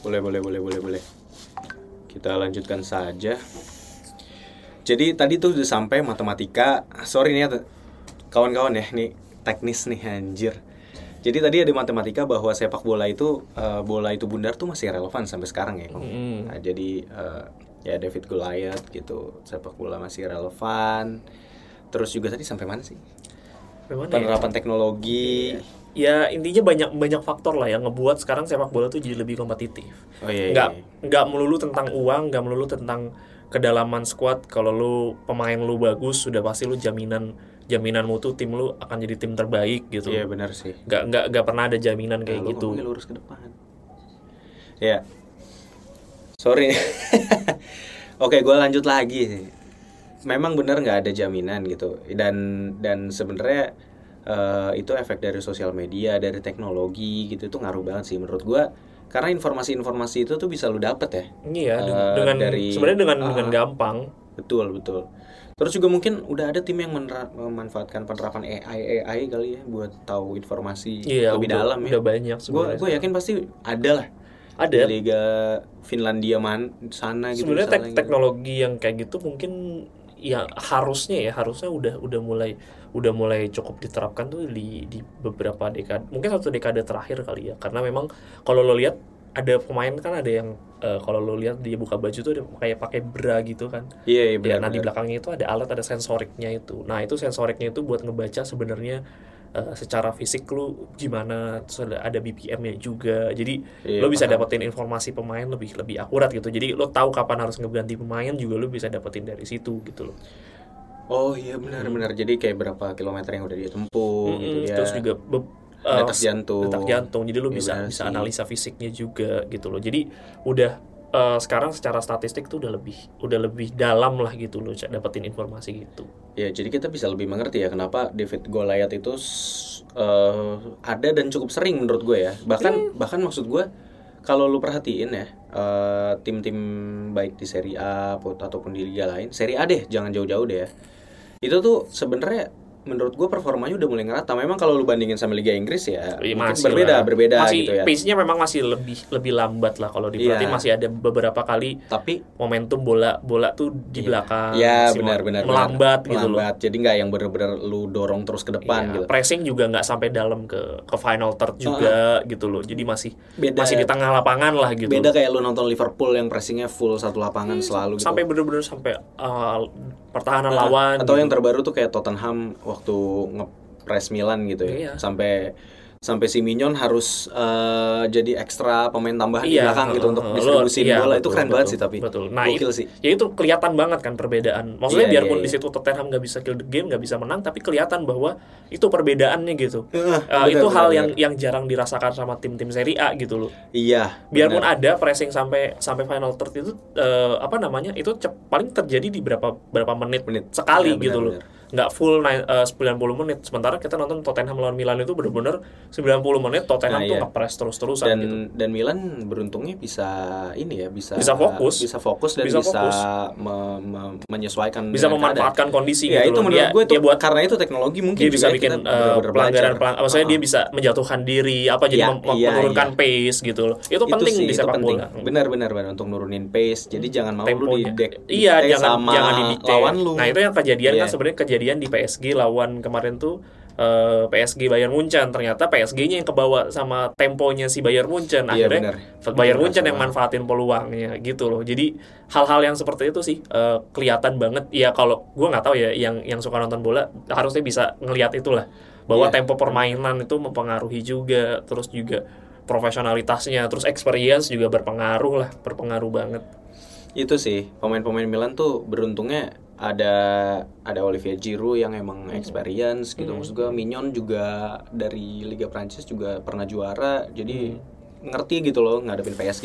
Speaker 2: Boleh boleh boleh boleh boleh Kita lanjutkan saja Jadi tadi tuh udah sampai matematika Sorry nih ya kawan-kawan ya Nih teknis nih anjir Jadi tadi ada matematika bahwa sepak bola itu eh, Bola itu bundar tuh masih relevan sampai sekarang ya Kong.
Speaker 3: Mm.
Speaker 2: Nah, Jadi eh, ya David Goliath gitu Sepak bola masih relevan Terus juga tadi sampai mana sih?
Speaker 3: Ya?
Speaker 2: Penerapan teknologi
Speaker 3: Ya intinya banyak banyak faktor lah yang ngebuat sekarang sepak bola tuh jadi lebih kompetitif.
Speaker 2: Oh iya, iya,
Speaker 3: nggak
Speaker 2: iya.
Speaker 3: nggak melulu tentang uang nggak melulu tentang kedalaman squad kalau lu pemain lu bagus sudah pasti lu jaminan jaminan mutu tim lu akan jadi tim terbaik gitu
Speaker 2: Iya benar sih
Speaker 3: nggak nggak nggak pernah ada jaminan kayak
Speaker 2: Nah, lu
Speaker 3: gitu
Speaker 2: ngomongnya lurus ke depan. Ya. Sorry. Oke, gue lanjut lagi. Memang benar nggak ada jaminan gitu. Dan dan sebenarnya eh, itu efek dari sosial media, dari teknologi gitu itu ngaruh banget sih menurut gue. Karena informasi-informasi itu tuh bisa lu dapet ya.
Speaker 3: iya
Speaker 2: Eh,
Speaker 3: dengan
Speaker 2: dari-
Speaker 3: sebenarnya dengan
Speaker 2: Ah.
Speaker 3: dengan gampang
Speaker 2: Betul betul. Terus juga mungkin udah ada tim yang memanfaatkan penerapan AI AI kali ya buat tahu informasi
Speaker 3: iya
Speaker 2: lebih
Speaker 3: udah,
Speaker 2: dalam ya.
Speaker 3: udah banyak
Speaker 2: Gue
Speaker 3: sebenarnya
Speaker 2: gue yakin pasti ada lah
Speaker 3: ada
Speaker 2: di Liga Finlandia man sana gitu
Speaker 3: sebenarnya tek-
Speaker 2: misalnya gitu.
Speaker 3: teknologi yang kayak gitu mungkin ya harusnya ya harusnya udah udah mulai udah mulai cukup diterapkan tuh di di beberapa dekade mungkin satu dekade terakhir kali ya. Karena memang kalau lo lihat ada pemain kan ada yang eh, kalau lo lihat dia buka baju tuh ada kayak pakai bra gitu kan.
Speaker 2: Iya iya
Speaker 3: ya
Speaker 2: benar.
Speaker 3: nah di belakangnya itu ada alat ada sensoriknya itu. Nah itu sensoriknya itu buat ngebaca sebenarnya eh, secara fisik lu gimana terus ada, ada BPM-nya juga jadi
Speaker 2: Iya,
Speaker 3: lo bisa
Speaker 2: paham.
Speaker 3: dapetin informasi pemain lebih lebih akurat gitu jadi lo tahu kapan harus ngeganti pemain juga lo bisa dapetin dari situ gitu loh
Speaker 2: Oh iya benar benar. Jadi kayak berapa kilometer yang udah dia tempuh gitu
Speaker 3: Mm-mm,
Speaker 2: ya.
Speaker 3: terus juga be- eh,
Speaker 2: detak jantung.
Speaker 3: detak jantung jadi lo
Speaker 2: Iya,
Speaker 3: bisa
Speaker 2: benar
Speaker 3: bisa
Speaker 2: sih.
Speaker 3: analisa fisiknya juga gitu loh jadi udah eh, sekarang secara statistik tuh udah lebih udah lebih dalam lah gitu loh dapetin informasi gitu
Speaker 2: Ya jadi kita bisa lebih mengerti ya kenapa David Goliath itu eh, ada dan cukup sering menurut gue ya. Bahkan bahkan maksud gue kalau lu perhatiin ya eh, tim-tim baik di Serie A ataupun di liga lain, Serie A deh jangan jauh-jauh deh ya. Itu tuh sebenarnya menurut gue performanya udah mulai ngerata. Memang kalau lu bandingin sama Liga Inggris ya
Speaker 3: Iya,
Speaker 2: mungkin
Speaker 3: masih
Speaker 2: berbeda
Speaker 3: lah.
Speaker 2: berbeda
Speaker 3: masih
Speaker 2: gitu ya.
Speaker 3: pace-nya memang masih lebih lebih lambat lah kalau diperhatiin
Speaker 2: Iya.
Speaker 3: masih ada beberapa kali
Speaker 2: Tapi
Speaker 3: momentum bola bola tuh di belakang
Speaker 2: ya
Speaker 3: masih
Speaker 2: benar-benar
Speaker 3: melambat gitu loh.
Speaker 2: Jadi nggak yang bener-bener lu dorong terus ke depan
Speaker 3: Iya,
Speaker 2: gitu.
Speaker 3: pressing juga nggak sampai dalam ke ke final third juga gitu loh jadi masih
Speaker 2: Beda
Speaker 3: masih di tengah lapangan lah gitu
Speaker 2: beda kayak lu nonton Liverpool yang pressingnya full satu lapangan selalu gitu.
Speaker 3: sampai bener-bener sampai uh, pertahanan
Speaker 2: Nah,
Speaker 3: lawan
Speaker 2: atau
Speaker 3: gitu.
Speaker 2: yang terbaru tuh kayak Tottenham waktu nge-press Milan gitu ya
Speaker 3: Iya.
Speaker 2: sampai sampai si Minyon harus eh, jadi ekstra pemain tambahan di
Speaker 3: Iya,
Speaker 2: belakang gitu
Speaker 3: uh,
Speaker 2: untuk
Speaker 3: uh,
Speaker 2: distribusi
Speaker 3: iya,
Speaker 2: bola itu
Speaker 3: betul,
Speaker 2: keren banget
Speaker 3: betul,
Speaker 2: sih tapi
Speaker 3: betul. Nah,
Speaker 2: Gokil sih
Speaker 3: ya itu kelihatan banget kan perbedaan. Maksudnya
Speaker 2: Iya,
Speaker 3: biarpun
Speaker 2: iya,
Speaker 3: di
Speaker 2: iya.
Speaker 3: situ Tottenham nggak bisa kill the game, nggak bisa menang, tapi kelihatan bahwa itu perbedaannya gitu.
Speaker 2: Eh,
Speaker 3: Uh,
Speaker 2: benar,
Speaker 3: itu
Speaker 2: benar,
Speaker 3: hal
Speaker 2: benar.
Speaker 3: yang yang jarang dirasakan sama tim-tim Serie A gitu loh.
Speaker 2: iya
Speaker 3: Biarpun
Speaker 2: benar.
Speaker 3: ada pressing sampai sampai final third itu eh, apa namanya? Itu paling terjadi di berapa berapa menit,
Speaker 2: Menit.
Speaker 3: sekali
Speaker 2: Iya,
Speaker 3: gitu
Speaker 2: benar,
Speaker 3: loh. Nggak full nine- eh, 90 menit. Sementara kita nonton Tottenham lawan Milan itu bener-bener 90 menit Tottenham
Speaker 2: Nah,
Speaker 3: tuh
Speaker 2: iya.
Speaker 3: ngepres terus-terusan
Speaker 2: dan
Speaker 3: gitu.
Speaker 2: dan Milan beruntungnya bisa ini ya bisa
Speaker 3: Bisa fokus.
Speaker 2: bisa fokus dan
Speaker 3: Bisa
Speaker 2: bisa,
Speaker 3: fokus.
Speaker 2: me- me- menyesuaikan
Speaker 3: Bisa memanfaatkan kondisi
Speaker 2: keadaan. ya
Speaker 3: gitu
Speaker 2: itu
Speaker 3: loh.
Speaker 2: menurut
Speaker 3: Dia-
Speaker 2: gue itu
Speaker 3: dia buat
Speaker 2: karena itu teknologi mungkin
Speaker 3: dia bisa
Speaker 2: ya,
Speaker 3: bikin
Speaker 2: benar-benar
Speaker 3: pelanggaran
Speaker 2: belajar.
Speaker 3: pelanggaran maksudnya
Speaker 2: Ah.
Speaker 3: dia bisa menjatuhkan diri apa jadi
Speaker 2: Iya,
Speaker 3: mem-
Speaker 2: iya,
Speaker 3: menurunkan
Speaker 2: iya.
Speaker 3: pace gitu loh itu, penting
Speaker 2: sih,
Speaker 3: di
Speaker 2: itu
Speaker 3: sepak
Speaker 2: penting.
Speaker 3: bola
Speaker 2: benar benar benar untuk nurunin pace jadi jangan mau lu di
Speaker 3: iya jangan
Speaker 2: sama
Speaker 3: jangan didikte
Speaker 2: lawan lu
Speaker 3: nah itu yang kejadian kan
Speaker 2: Iya.
Speaker 3: sebenarnya kejadian di PSG lawan kemarin tuh eh, PSG Bayern Munchen. Ternyata PSG-nya yang kebawa sama temponya si Bayern Munchen.
Speaker 2: Iya,
Speaker 3: akhirnya
Speaker 2: benar.
Speaker 3: Bayern Munchen yang manfaatin peluangnya gitu loh. Jadi hal-hal yang seperti itu sih eh, kelihatan banget. Ya kalau gua nggak tahu ya yang yang suka nonton bola harusnya bisa ngelihat itulah. Bahwa
Speaker 2: Iya.
Speaker 3: tempo permainan itu mempengaruhi juga. Terus juga profesionalitasnya terus experience juga berpengaruh lah berpengaruh banget.
Speaker 2: Itu sih pemain-pemain Milan tuh beruntungnya ada ada Olivier Giroud yang emang
Speaker 3: Hmm.
Speaker 2: experience gitu maksud gue Mignon juga dari Liga Prancis juga pernah juara jadi
Speaker 3: Hmm.
Speaker 2: ngerti gitu loh ngadepin PSG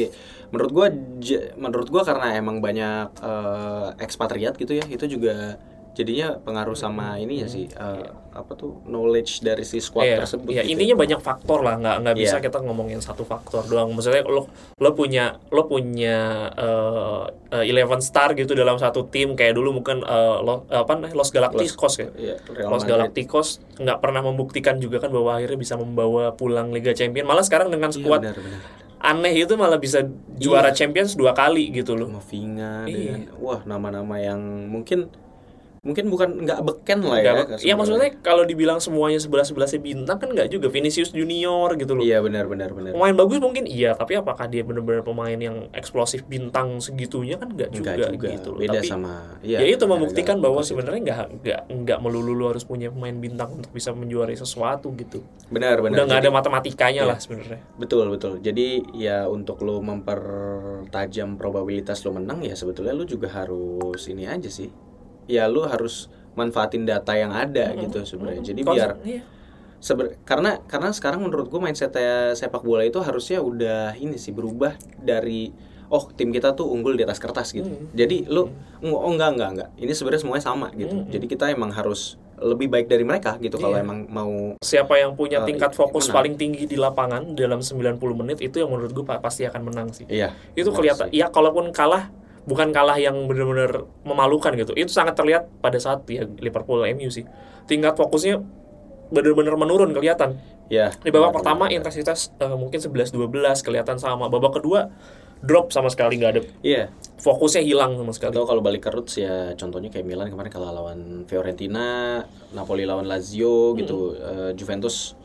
Speaker 2: menurut gua j- menurut gua karena emang banyak eh, ekspatriat gitu ya itu juga jadinya pengaruh sama ini ya sih eh, apa tuh knowledge dari si squad
Speaker 3: Iya,
Speaker 2: tersebut
Speaker 3: iya,
Speaker 2: gitu.
Speaker 3: intinya banyak faktor lah, nggak nggak bisa
Speaker 2: Iya.
Speaker 3: kita ngomongin satu faktor doang. Maksudnya lo lo punya lo punya eh, eh, 11 star gitu dalam satu tim kayak dulu mungkin eh, lo, apa namanya, Los Galacticos ya.
Speaker 2: Iya, Real
Speaker 3: Los
Speaker 2: Madrid.
Speaker 3: Galacticos nggak pernah membuktikan juga kan bahwa akhirnya bisa membawa pulang Liga Champion. Malah sekarang dengan
Speaker 2: Iya,
Speaker 3: skuad
Speaker 2: benar, benar.
Speaker 3: aneh itu malah bisa juara Champions dua kali gitu loh.
Speaker 2: sama Vinga
Speaker 3: Iya.
Speaker 2: dengan wah nama-nama yang mungkin mungkin bukan nggak beken lah ya sebenarnya.
Speaker 3: Iya maksudnya kalau dibilang semuanya sebelas sebelasnya bintang kan nggak juga Vinicius Junior gitu loh.
Speaker 2: iya benar benar benar
Speaker 3: Pemain bagus mungkin iya, tapi apakah dia benar-benar pemain yang eksplosif bintang segitunya kan nggak juga,
Speaker 2: Enggak juga
Speaker 3: gitu loh.
Speaker 2: beda
Speaker 3: tapi
Speaker 2: sama
Speaker 3: ya,
Speaker 2: iya,
Speaker 3: itu membuktikan bahwa sebenarnya nggak nggak nggak melulu lu harus punya pemain bintang untuk bisa menjuarai sesuatu gitu.
Speaker 2: benar benar
Speaker 3: Udah nggak ada matematikanya
Speaker 2: Iya.
Speaker 3: lah sebenarnya.
Speaker 2: betul betul jadi ya untuk lo mempertajam probabilitas lo menang ya sebetulnya lo juga harus ini aja sih ya lo harus manfaatin data yang ada gitu sebenarnya jadi
Speaker 3: Konsep-
Speaker 2: biar
Speaker 3: iya.
Speaker 2: Seber- karena karena sekarang menurut gue mindsetnya sepak bola itu harusnya udah ini sih berubah dari oh tim kita tuh unggul di atas kertas gitu
Speaker 3: Hmm.
Speaker 2: jadi lu oh enggak enggak enggak ini sebenarnya semuanya sama gitu
Speaker 3: Hmm.
Speaker 2: jadi kita emang harus lebih baik dari mereka gitu kalau
Speaker 3: Iya.
Speaker 2: emang mau
Speaker 3: Siapa yang punya
Speaker 2: Eh,
Speaker 3: tingkat fokus
Speaker 2: menang.
Speaker 3: paling tinggi di lapangan dalam 90 menit itu yang menurut gue pa- pasti akan menang sih.
Speaker 2: iya
Speaker 3: itu
Speaker 2: benar
Speaker 3: kelihatan
Speaker 2: sih.
Speaker 3: ya kalaupun kalah bukan kalah yang benar-benar memalukan gitu. Itu sangat terlihat pada saat ya Liverpool MU sih. Tingkat fokusnya benar-benar menurun kelihatan.
Speaker 2: Ya
Speaker 3: di babak pertama
Speaker 2: benar.
Speaker 3: intensitas eh, mungkin 11-12 kelihatan sama. Babak kedua drop sama sekali nggak ada
Speaker 2: iya.
Speaker 3: fokusnya hilang sama sekali.
Speaker 2: Atau kalau balik ke roots ya contohnya kayak Milan kemarin kalah lawan Fiorentina Napoli lawan Lazio gitu. Eh, Juventus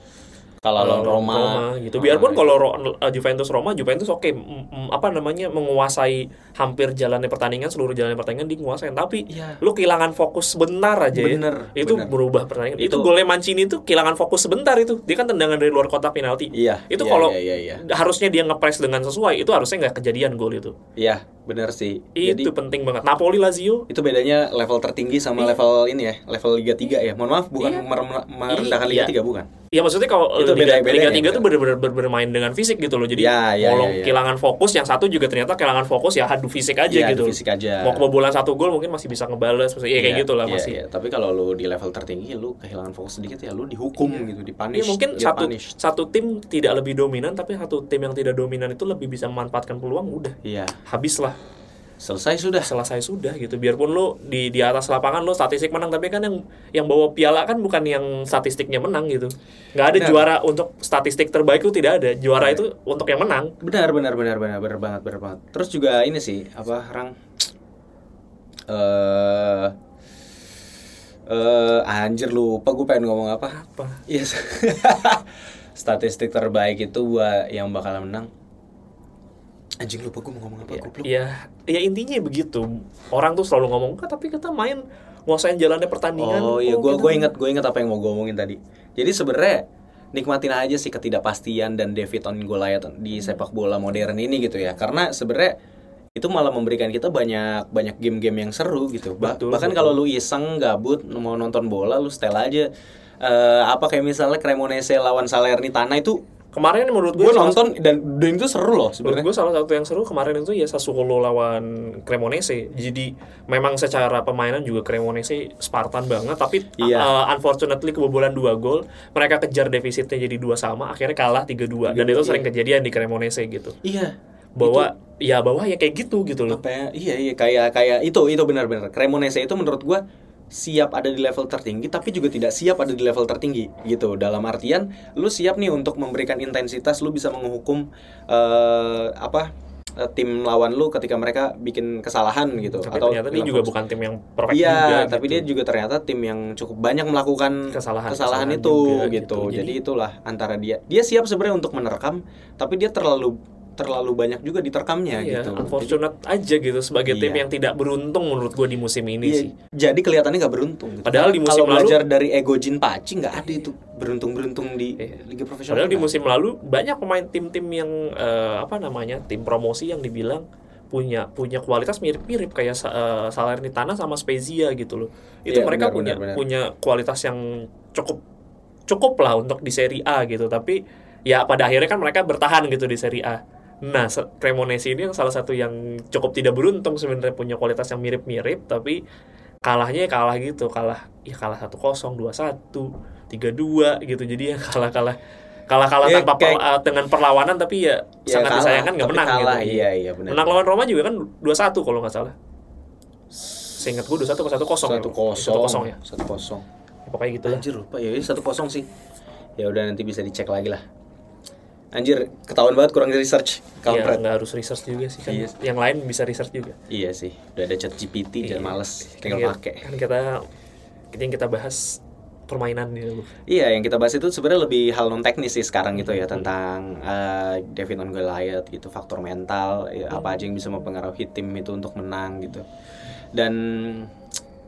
Speaker 2: lawan
Speaker 3: Lawan
Speaker 2: Roma,
Speaker 3: gitu. Biarpun
Speaker 2: itu.
Speaker 3: kalau Ro- eh, Juventus Roma, Juventus oke mm, apa namanya menguasai hampir jalannya pertandingan, seluruh jalannya pertandingan dikuasain, tapi
Speaker 2: Iya.
Speaker 3: lu kehilangan fokus sebentar aja ya.
Speaker 2: Bener,
Speaker 3: Itu
Speaker 2: bener.
Speaker 3: berubah pertandingan. Itu,
Speaker 2: Itu-
Speaker 3: golnya Mancini itu kehilangan fokus sebentar itu. Dia kan tendangan dari luar kotak penalti.
Speaker 2: iya
Speaker 3: Itu
Speaker 2: iya,
Speaker 3: kalau
Speaker 2: iya, iya, iya.
Speaker 3: harusnya dia ngepres dengan sesuai, itu harusnya nggak kejadian gol itu.
Speaker 2: Iya, benar sih.
Speaker 3: Itu
Speaker 2: Jadi
Speaker 3: penting banget. Napoli Lazio
Speaker 2: itu bedanya level tertinggi sama level ini ya, level Liga 3 ya. Mohon maaf, bukan
Speaker 3: Iya.
Speaker 2: mere- merendahkan
Speaker 3: Iya.
Speaker 2: Liga 3 bukan.
Speaker 3: Ya maksudnya kalau
Speaker 2: Itu
Speaker 3: Liga,
Speaker 2: beda-beda
Speaker 3: Liga
Speaker 2: ya,
Speaker 3: 3 tuh
Speaker 2: bener.
Speaker 3: bener-bener ber- bermain dengan fisik gitu loh. Jadi
Speaker 2: Ya, ya,
Speaker 3: mau
Speaker 2: ya, ya.
Speaker 3: kehilangan fokus, yang satu juga ternyata kehilangan fokus ya adu fisik aja
Speaker 2: Iya,
Speaker 3: gitu.
Speaker 2: adu fisik aja.
Speaker 3: Mau kebobolan satu gol mungkin masih bisa ngebales, maksudnya ya kayak
Speaker 2: Iya,
Speaker 3: gitu lah
Speaker 2: iya,
Speaker 3: masih.
Speaker 2: iya. Tapi kalau lu di level tertinggi lu kehilangan fokus sedikit ya lu dihukum gitu, dipunish.
Speaker 3: Ya mungkin satu satu tim tidak lebih dominan tapi satu tim yang tidak dominan itu lebih bisa memanfaatkan peluang udah
Speaker 2: Iya,
Speaker 3: habis
Speaker 2: selesai sudah.
Speaker 3: selesai sudah gitu biarpun lo di di atas lapangan lo statistik menang tapi kan yang yang bawa piala kan bukan yang statistiknya menang gitu nggak ada
Speaker 2: Benar.
Speaker 3: juara untuk statistik terbaik itu tidak ada juara itu untuk yang menang
Speaker 2: Benar, benar, benar, benar, benar banget, benar banget. Terus juga ini sih, apa, Rang? Eh eh anjir lupa gue pengen ngomong apa.
Speaker 3: apa
Speaker 2: Iya. Statistik terbaik itu buat yang bakal menang. Anjing lupa gue mau ngomong apa,
Speaker 3: ya,
Speaker 2: goblok.
Speaker 3: ya ya intinya begitu orang tuh selalu ngomong "Enggak, tapi kita main nguasain jalannya pertandingan
Speaker 2: Oh iya, gue
Speaker 3: kita
Speaker 2: gue ingat gue ingat apa yang mau gue omongin tadi. Jadi sebenarnya nikmatin aja sih ketidakpastian dan David on Goliath di sepak bola modern ini gitu ya. Karena sebenarnya itu malah memberikan kita banyak banyak game-game yang seru gitu. Ba-
Speaker 3: Betul,
Speaker 2: bahkan kalau lu iseng gabut mau nonton bola lu setel aja eh, apa kayak misalnya Cremonese lawan Salernitana itu
Speaker 3: Kemarin menurut gue
Speaker 2: gue nonton dan, dan itu seru loh sebenarnya.
Speaker 3: gue salah satu yang seru kemarin itu ya Sassuolo lawan Cremonese. Jadi memang secara permainan juga Cremonese Spartan banget, tapi
Speaker 2: Iya.
Speaker 3: uh, unfortunately kebobolan dua gol. Mereka kejar defisitnya jadi dua sama, akhirnya kalah 3-2. Dan itu
Speaker 2: Iya.
Speaker 3: sering kejadian di Cremonese gitu.
Speaker 2: Iya.
Speaker 3: Bahwa ya bahwa ya kayak gitu gitu loh.
Speaker 2: apa ya iya iya kayak kayak itu itu benar-benar Cremonese itu menurut gua siap ada di level tertinggi tapi juga tidak siap ada di level tertinggi gitu dalam artian lu siap nih untuk memberikan intensitas lu bisa menghukum eh, apa eh, tim lawan lu ketika mereka bikin kesalahan gitu
Speaker 3: Tapi ternyata dia juga bukan tim yang perfect
Speaker 2: Iya,
Speaker 3: juga.
Speaker 2: tapi
Speaker 3: gitu.
Speaker 2: dia juga ternyata tim yang cukup banyak melakukan
Speaker 3: Kesalahan-
Speaker 2: kesalahan,
Speaker 3: kesalahan
Speaker 2: itu
Speaker 3: juga
Speaker 2: gitu.
Speaker 3: gitu.
Speaker 2: Jadi,
Speaker 3: Jadi-
Speaker 2: itulah antara dia. Dia siap sebenarnya untuk menerkam, tapi dia terlalu terlalu banyak juga diterkamnya
Speaker 3: Iya,
Speaker 2: gitu.
Speaker 3: unfortunate aja gitu sebagai tim
Speaker 2: Iya.
Speaker 3: yang tidak beruntung menurut gue di musim ini
Speaker 2: Iya,
Speaker 3: sih.
Speaker 2: jadi kelihatannya nggak beruntung. Gitu.
Speaker 3: Padahal di musim
Speaker 2: kalau
Speaker 3: lalu-
Speaker 2: belajar dari ego Jin Paci nggak ada itu beruntung-beruntung di
Speaker 3: Iya.
Speaker 2: liga profesional.
Speaker 3: Padahal di musim lalu banyak pemain tim-tim yang eh, apa namanya tim promosi yang dibilang punya punya kualitas mirip-mirip kayak eh, Salernitana sama Spezia gitu loh. Itu
Speaker 2: Iya,
Speaker 3: mereka
Speaker 2: benar,
Speaker 3: punya
Speaker 2: benar, benar.
Speaker 3: punya kualitas yang cukup cukup lah untuk di Serie A gitu. Tapi ya pada akhirnya kan mereka bertahan gitu di Serie A. Nah, Se- Cremonese ini yang salah satu yang cukup tidak beruntung sebenarnya punya kualitas yang mirip-mirip tapi kalahnya ya kalah gitu, kalah ya kalah 1-0, 2-1, 3-2 gitu. Jadi ya kalah-kalah kalah-kalah
Speaker 2: Ya,
Speaker 3: tanpa
Speaker 2: kayak-
Speaker 3: per- uh, dengan perlawanan tapi ya,
Speaker 2: Ya,
Speaker 3: sangat
Speaker 2: kalah,
Speaker 3: disayangkan nggak menang
Speaker 2: kalah,
Speaker 3: gitu.
Speaker 2: Iya, iya benar.
Speaker 3: Menang lawan Roma juga kan 2-1 kalau nggak salah. Seingat gue 2-1 ke 1-0.
Speaker 2: satu kosong,
Speaker 3: 1-0 ya.
Speaker 2: satu kosong.
Speaker 3: Ya, Pokoknya gitu lah.
Speaker 2: Anjir lupa ya, ini satu kosong sih. Ya udah nanti bisa dicek lagi lah. Anjir, ketahuan banget kurang research.
Speaker 3: Ya,
Speaker 2: Kampret.
Speaker 3: nggak harus research juga sih kan.
Speaker 2: Iya.
Speaker 3: Yang lain bisa research juga.
Speaker 2: Iya sih, udah ada chat GPT
Speaker 3: Iya.
Speaker 2: jangan males,
Speaker 3: Kan
Speaker 2: tinggal pakai.
Speaker 3: Kan kita kita yang kita bahas permainan ini dulu.
Speaker 2: Iya, yang kita bahas itu sebenarnya lebih hal non teknis sih sekarang gitu ya tentang eh, David on Goliath gitu, faktor mental, ya, apa aja yang bisa mempengaruhi tim itu untuk menang gitu. Dan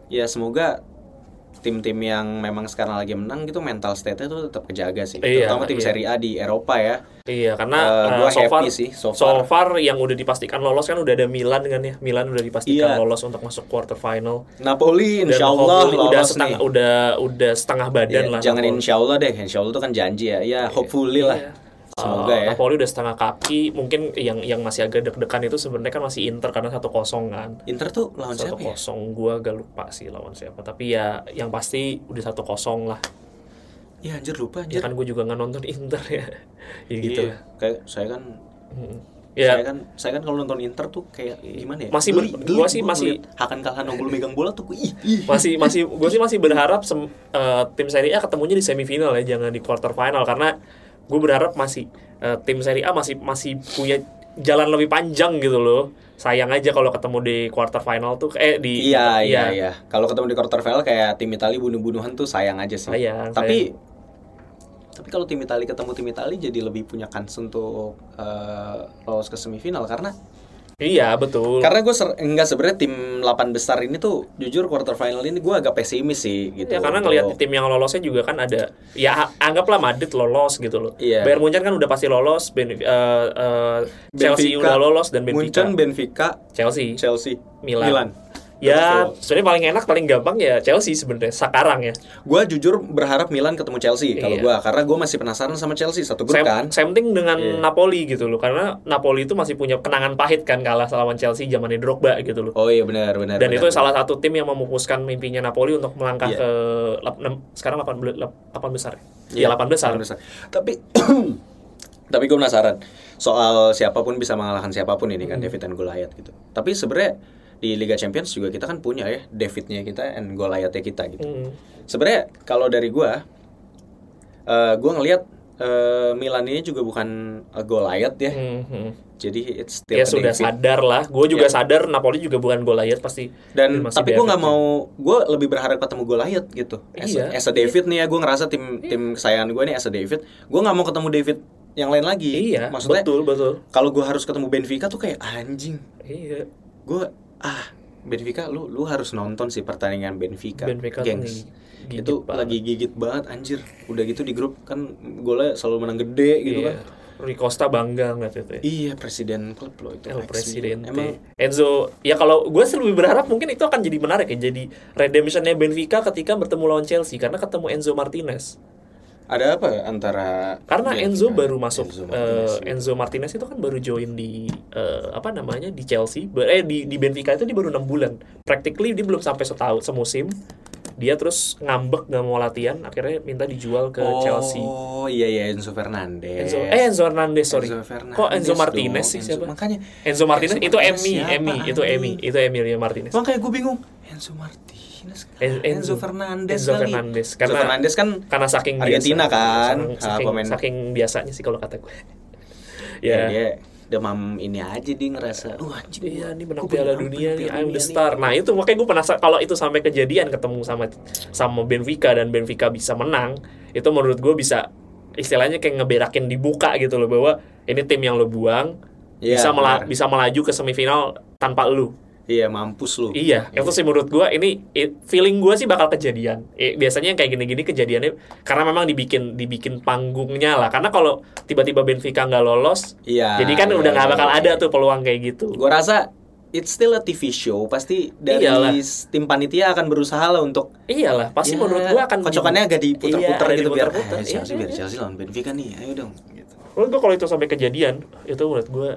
Speaker 2: ya semoga tim-tim yang memang sekarang lagi menang gitu mental state-nya tuh tetap kejaga sih.
Speaker 3: Iya,
Speaker 2: Terutama tim
Speaker 3: iya.
Speaker 2: Serie A di Eropa ya.
Speaker 3: Iya, karena uh,
Speaker 2: gua
Speaker 3: so
Speaker 2: happy
Speaker 3: far,
Speaker 2: sih, so
Speaker 3: so
Speaker 2: far.
Speaker 3: far yang udah dipastikan lolos kan udah ada Milan kan ya. Milan udah dipastikan
Speaker 2: Iya.
Speaker 3: lolos untuk masuk quarter final.
Speaker 2: Napoli
Speaker 3: Dan
Speaker 2: insya Allah
Speaker 3: hopefully
Speaker 2: lolos
Speaker 3: udah
Speaker 2: nih.
Speaker 3: setengah udah udah setengah badan
Speaker 2: Iya,
Speaker 3: lah.
Speaker 2: jangan
Speaker 3: Napoli.
Speaker 2: insya Allah deh, insya Allah itu kan janji ya. Ya hopefully lah.
Speaker 3: Iya.
Speaker 2: Semoga
Speaker 3: Uh,
Speaker 2: ya.
Speaker 3: Napoli udah setengah kaki, mungkin yang yang masih agak deg-degan itu sebenarnya kan masih Inter karena satu kosong kan.
Speaker 2: Inter tuh lawan
Speaker 3: Satu
Speaker 2: siapa ya?
Speaker 3: kosong, gua agak lupa sih lawan siapa. Tapi ya yang pasti udah satu kosong lah.
Speaker 2: Ya anjir lupa
Speaker 3: Ya
Speaker 2: anjir.
Speaker 3: kan gue juga nggak nonton Inter ya. ya gitu
Speaker 2: Iya, kayak saya kan
Speaker 3: Mm.
Speaker 2: saya
Speaker 3: Ya
Speaker 2: kan saya kan kalau nonton Inter tuh kayak gimana ya?
Speaker 3: Masih ber- gua sih
Speaker 2: gua
Speaker 3: masih-
Speaker 2: Hakan megang bola tuh gua ih, ih.
Speaker 3: masih masih gue sih masih berharap sem- eh, tim Serie A ketemunya di semifinal ya jangan di quarter final karena gue berharap masih eh, tim Serie A masih masih punya jalan lebih panjang gitu loh sayang aja kalau ketemu di quarter final tuh eh di
Speaker 2: Iya iya iya. Kalau ketemu di quarter final kayak tim Italia bunuh-bunuhan tuh sayang aja sih.
Speaker 3: Sayang,
Speaker 2: Tapi tapi kalau tim Italia ketemu tim Italia jadi lebih punya kans untuk eh, lolos ke semifinal karena
Speaker 3: iya betul.
Speaker 2: Karena gue ser- enggak sebenarnya tim 8 besar ini tuh jujur quarter final ini gue agak pesimis sih gitu.
Speaker 3: ya karena ngelihat tim yang lolosnya juga kan ada ya anggaplah Madrid lolos gitu loh.
Speaker 2: Iya.
Speaker 3: Bayern Munchen kan udah pasti lolos Ben- eh, eh, Chelsea
Speaker 2: Benfica,
Speaker 3: udah lolos dan Benfica.
Speaker 2: Munchen, Benfica,
Speaker 3: Chelsea.
Speaker 2: Chelsea,
Speaker 3: Milan. Ya, sebenarnya paling enak, paling gampang ya Chelsea sebenarnya sekarang ya.
Speaker 2: Gue jujur berharap Milan ketemu Chelsea kalau
Speaker 3: Iya.
Speaker 2: gue karena gue masih penasaran sama Chelsea satu grup
Speaker 3: Same,
Speaker 2: kan.
Speaker 3: same thing dengan
Speaker 2: Iya.
Speaker 3: Napoli gitu loh, karena Napoli itu masih punya kenangan pahit kan kalah lawan Chelsea zamannya Drogba gitu loh.
Speaker 2: Oh iya benar benar.
Speaker 3: Dan
Speaker 2: benar,
Speaker 3: itu
Speaker 2: benar.
Speaker 3: salah satu tim yang memupuskan mimpinya Napoli untuk melangkah
Speaker 2: Iya.
Speaker 3: ke lap- enam- sekarang 8 8 besar. ya?
Speaker 2: Iya,
Speaker 3: Iya, 8 besar.
Speaker 2: delapan besar. Tapi tapi gue penasaran soal siapa pun bisa mengalahkan siapa pun ini
Speaker 3: Hmm.
Speaker 2: kan David dan Goliath gitu. Tapi sebenarnya di Liga Champions juga kita kan punya ya Davidnya kita and Goliathnya kita gitu.
Speaker 3: Hmm.
Speaker 2: Sebenarnya kalau dari gua eh gua ngelihat eh, Milan ini juga bukan a Goliath ya.
Speaker 3: Hmm, hmm.
Speaker 2: Jadi it's still
Speaker 3: Ya sudah
Speaker 2: David.
Speaker 3: sadar lah. Gue juga
Speaker 2: Ya.
Speaker 3: sadar Napoli juga bukan Goliath pasti.
Speaker 2: Dan
Speaker 3: masih
Speaker 2: tapi gue nggak mau, gue lebih berharap ketemu Goliath gitu. As,
Speaker 3: Iya.
Speaker 2: as a David nih ya, gue ngerasa tim tim kesayangan gue nih as a David, gue nggak mau ketemu David yang lain lagi.
Speaker 3: Iya,
Speaker 2: maksudnya
Speaker 3: betul betul.
Speaker 2: kalau gue harus ketemu Benfica tuh kayak anjing.
Speaker 3: Iya.
Speaker 2: Gue ah Benfica, lu lu harus nonton sih pertandingan Benfica.
Speaker 3: Benfica tuh
Speaker 2: gengs.
Speaker 3: Gigit
Speaker 2: itu
Speaker 3: banget.
Speaker 2: lagi gigit banget anjir. Udah gitu di grup kan golnya selalu menang gede gitu
Speaker 3: Iya.
Speaker 2: kan.
Speaker 3: Rui Costa bangga ngeliat itu ya.
Speaker 2: Iya, presiden klub loh itu.
Speaker 3: El
Speaker 2: ex-Milan.
Speaker 3: Presidente.
Speaker 2: Emang
Speaker 3: Enzo, ya kalau gue sih lebih berharap mungkin itu akan jadi menarik ya, jadi redemptionnya Benfica ketika bertemu lawan Chelsea karena ketemu Enzo Martinez.
Speaker 2: Ada apa antara
Speaker 3: Karena Enzo baru masuk
Speaker 2: Enzo Martinez?
Speaker 3: Enzo Martinez itu kan baru join di eh, apa namanya di Chelsea, eh di di Benfica itu dia baru enam bulan. Practically dia belum sampai setahun semusim. Dia terus ngambek nggak mau latihan, akhirnya minta dijual ke
Speaker 2: oh,
Speaker 3: Chelsea.
Speaker 2: iya iya Enzo Fernandez.
Speaker 3: Enzo, eh Enzo Hernandez sorry.
Speaker 2: Enzo Fernandez
Speaker 3: Kok Enzo
Speaker 2: dong,
Speaker 3: Martinez sih
Speaker 2: Enzo-
Speaker 3: siapa?
Speaker 2: Makanya
Speaker 3: Enzo Martinez
Speaker 2: Enzo
Speaker 3: itu Emi, Emi, itu? Emi, itu Emilia Martinez.
Speaker 2: Makanya gue bingung Enzo Martinez Enzo, Fernandez
Speaker 3: Enzo
Speaker 2: kali.
Speaker 3: Fernandez.
Speaker 2: Enzo
Speaker 3: Karena-
Speaker 2: Fernandez kan
Speaker 3: Karena saking
Speaker 2: Argentina
Speaker 3: biasa,
Speaker 2: kan,
Speaker 3: saking,
Speaker 2: ah,
Speaker 3: saking,
Speaker 2: pemain.
Speaker 3: saking biasanya sih kalau kata gue.
Speaker 2: ya
Speaker 3: ya.
Speaker 2: dia demam ini aja dia ngerasa wah anjing
Speaker 3: Iya, ini menang Piala Dunia nih, I'm the star. Nah itu makanya gue penasaran kalau itu sampai kejadian ketemu sama sama Benfica dan Benfica bisa menang, itu menurut gue bisa istilahnya kayak ngeberakin dibuka gitu loh bahwa ini tim yang lo buang
Speaker 2: Iya,
Speaker 3: bisa mela-
Speaker 2: benar.
Speaker 3: bisa melaju ke semifinal tanpa lu.
Speaker 2: Iya mampus lu.
Speaker 3: Iya, itu sih menurut gua ini feeling gua sih bakal kejadian. Eh, biasanya yang kayak gini-gini kejadiannya karena memang dibikin dibikin panggungnya lah. Karena kalau tiba-tiba Benfica nggak lolos,
Speaker 2: Iya.
Speaker 3: jadi kan
Speaker 2: iya,
Speaker 3: udah nggak
Speaker 2: iya,
Speaker 3: bakal
Speaker 2: iya.
Speaker 3: ada tuh peluang kayak gitu.
Speaker 2: Gua rasa it's still a TV show. Pasti dari
Speaker 3: Iyalah.
Speaker 2: tim panitia akan berusaha lah untuk
Speaker 3: Iyalah, pasti
Speaker 2: Ya,
Speaker 3: menurut gua akan
Speaker 2: kocokannya agak diputer-puter
Speaker 3: Iya,
Speaker 2: gitu biar
Speaker 3: diputer-puter.
Speaker 2: eh, Chelsea
Speaker 3: Iya,
Speaker 2: biar
Speaker 3: iya.
Speaker 2: Chelsea lawan Benfica nih. Ayo dong gitu.
Speaker 3: Menurut gua kalau itu sampai kejadian, itu menurut gua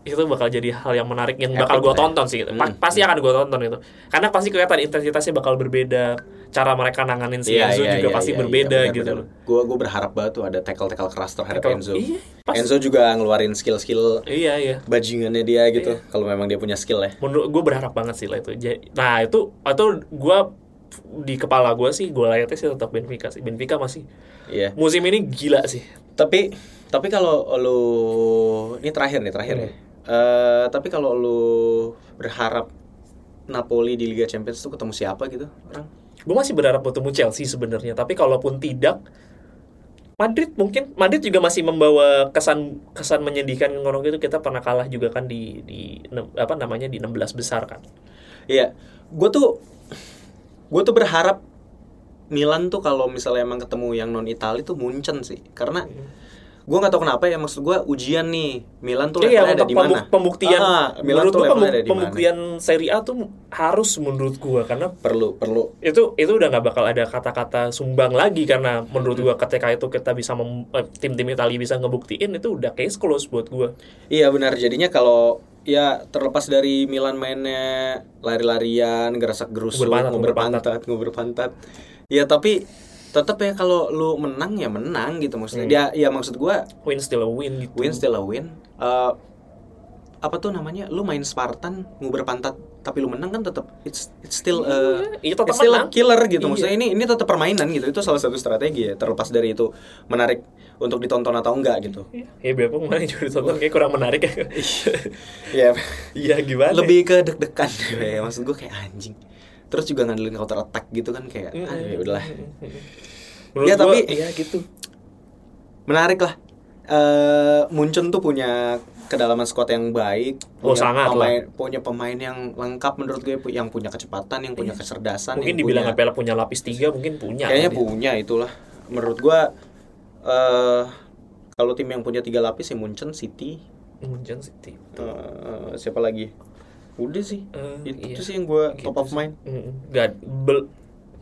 Speaker 3: itu bakal jadi hal yang menarik yang bakal
Speaker 2: Epic lah ya.
Speaker 3: tonton sih. Pa-
Speaker 2: Hmm.
Speaker 3: Pasti akan gua tonton itu. Karena pasti kelihatan intensitasnya bakal berbeda, cara mereka nanganin si Enzo juga pasti berbeda gitu loh.
Speaker 2: Gue gue berharap banget tuh ada tackle-tackle keras terhadap
Speaker 3: Tackle-
Speaker 2: Enzo.
Speaker 3: Iya.
Speaker 2: Enzo juga ngeluarin skill-skill
Speaker 3: Iya, iya.
Speaker 2: bajingannya dia gitu.
Speaker 3: Iya.
Speaker 2: Kalau memang dia punya skill ya.
Speaker 3: menurut gue berharap banget sih lah itu nah itu atau gue di kepala gue sih gue layaknya sih tetap Benfica sih Benfica masih
Speaker 2: Iya.
Speaker 3: musim ini gila sih
Speaker 2: Tapi tapi kalau lu ini terakhir nih terakhir
Speaker 3: Hmm.
Speaker 2: ya. Eh, tapi kalau lu berharap Napoli di Liga Champions tuh ketemu siapa gitu orang?
Speaker 3: gue masih berharap bertemu Chelsea sebenarnya tapi kalaupun tidak Madrid mungkin Madrid juga masih membawa kesan kesan menyedihkan ngorong gitu. Kita pernah kalah juga kan di di apa namanya di 16 besar kan.
Speaker 2: Iya, gue tuh gue tuh berharap Milan tuh kalau misalnya emang ketemu yang non Itali tuh Munchen sih, karena gue nggak tahu kenapa ya maksud gue ujian nih Milan tuh
Speaker 3: Iya,
Speaker 2: levelnya ada
Speaker 3: untuk
Speaker 2: di mana?
Speaker 3: pembuk- pembuktian
Speaker 2: Ah, Milan
Speaker 3: menurut
Speaker 2: tuh levelnya
Speaker 3: pembuk-
Speaker 2: ada di mana?
Speaker 3: pembuktian Serie A tuh harus menurut gua karena
Speaker 2: Perlu perlu.
Speaker 3: itu itu udah nggak bakal ada kata-kata sumbang lagi karena menurut
Speaker 2: Hmm.
Speaker 3: gua ketika itu kita bisa mem- eh, tim-tim Italia bisa ngebuktiin itu udah case close buat gua.
Speaker 2: Iya benar. Jadinya kalau ya terlepas dari Milan mainnya lari-larian, gerasak gerusuk,
Speaker 3: Nguber pantat,
Speaker 2: nguber
Speaker 3: pantat.
Speaker 2: Ya tapi tetap ya kalau lu menang ya menang gitu maksudnya.
Speaker 3: Hmm.
Speaker 2: Dia ya maksud gua
Speaker 3: Win still a win gitu.
Speaker 2: win still a win. Eh, apa tuh namanya? Lu main Spartan nguber pantat tapi lu menang kan tetap it's it's still a
Speaker 3: Iya, tetap
Speaker 2: it's still a killer gitu
Speaker 3: Iya.
Speaker 2: maksudnya ini ini tetap permainan gitu. Itu salah satu strategi ya terlepas dari itu menarik untuk ditonton atau enggak gitu.
Speaker 3: Ya biar kemarin juga ditonton kayak kurang menarik ya.
Speaker 2: Ya
Speaker 3: Iya gimana?
Speaker 2: lebih ke deg-degan ya maksud gue kayak anjing terus juga ngandelin counter attack gitu kan kayak ah, ya udahlah
Speaker 3: Menurut
Speaker 2: Ya,
Speaker 3: gua,
Speaker 2: tapi-
Speaker 3: ya gitu.
Speaker 2: menarik lah eh Munchen tuh punya kedalaman squad yang baik
Speaker 3: Oh,
Speaker 2: punya
Speaker 3: sangat
Speaker 2: pemain, punya pemain yang lengkap menurut gue yang punya kecepatan yang punya kecerdasan
Speaker 3: Mungkin
Speaker 2: yang
Speaker 3: dibilang
Speaker 2: punya,
Speaker 3: Apela punya lapis tiga mungkin punya.
Speaker 2: kayaknya
Speaker 3: kali.
Speaker 2: punya itulah menurut gue eh kalau tim yang punya tiga lapis ya Munchen City
Speaker 3: Munchen City.
Speaker 2: eh, siapa lagi udah sih
Speaker 3: Eh,
Speaker 2: itu
Speaker 3: iya.
Speaker 2: sih yang gue
Speaker 3: Gitu
Speaker 2: top of mind
Speaker 3: Mm, Nggak, bel-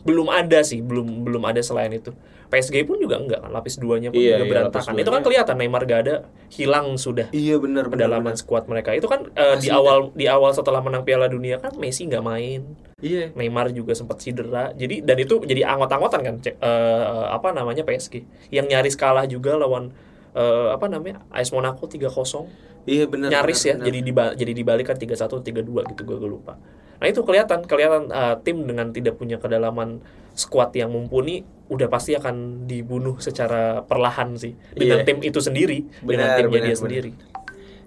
Speaker 3: belum ada sih, belum belum ada selain itu. PSG pun juga enggak kan, lapis duanya pun
Speaker 2: Iya,
Speaker 3: juga
Speaker 2: iya,
Speaker 3: berantakan. Itu kan kelihatan Neymar gak ada, hilang sudah
Speaker 2: iya benar benar.
Speaker 3: skuad mereka. Itu kan eh, di awal di awal setelah menang Piala Dunia kan Messi nggak main,
Speaker 2: iya
Speaker 3: Neymar juga sempat cedera. Jadi dan itu jadi anggot-anggotan kan cek- eh, apa namanya PSG yang nyaris kalah juga lawan eh, apa namanya AS Monaco 3-0
Speaker 2: Iya benar.
Speaker 3: nyaris
Speaker 2: benar,
Speaker 3: ya
Speaker 2: benar.
Speaker 3: jadi diba jadi dibalik kan 31 32 gitu gue lupa nah itu kelihatan kelihatan uh, tim dengan tidak punya kedalaman skuad yang mumpuni udah pasti akan dibunuh secara perlahan sih dengan
Speaker 2: Iya.
Speaker 3: tim itu sendiri dengan
Speaker 2: Benar,
Speaker 3: timnya
Speaker 2: benar,
Speaker 3: dia
Speaker 2: benar.
Speaker 3: sendiri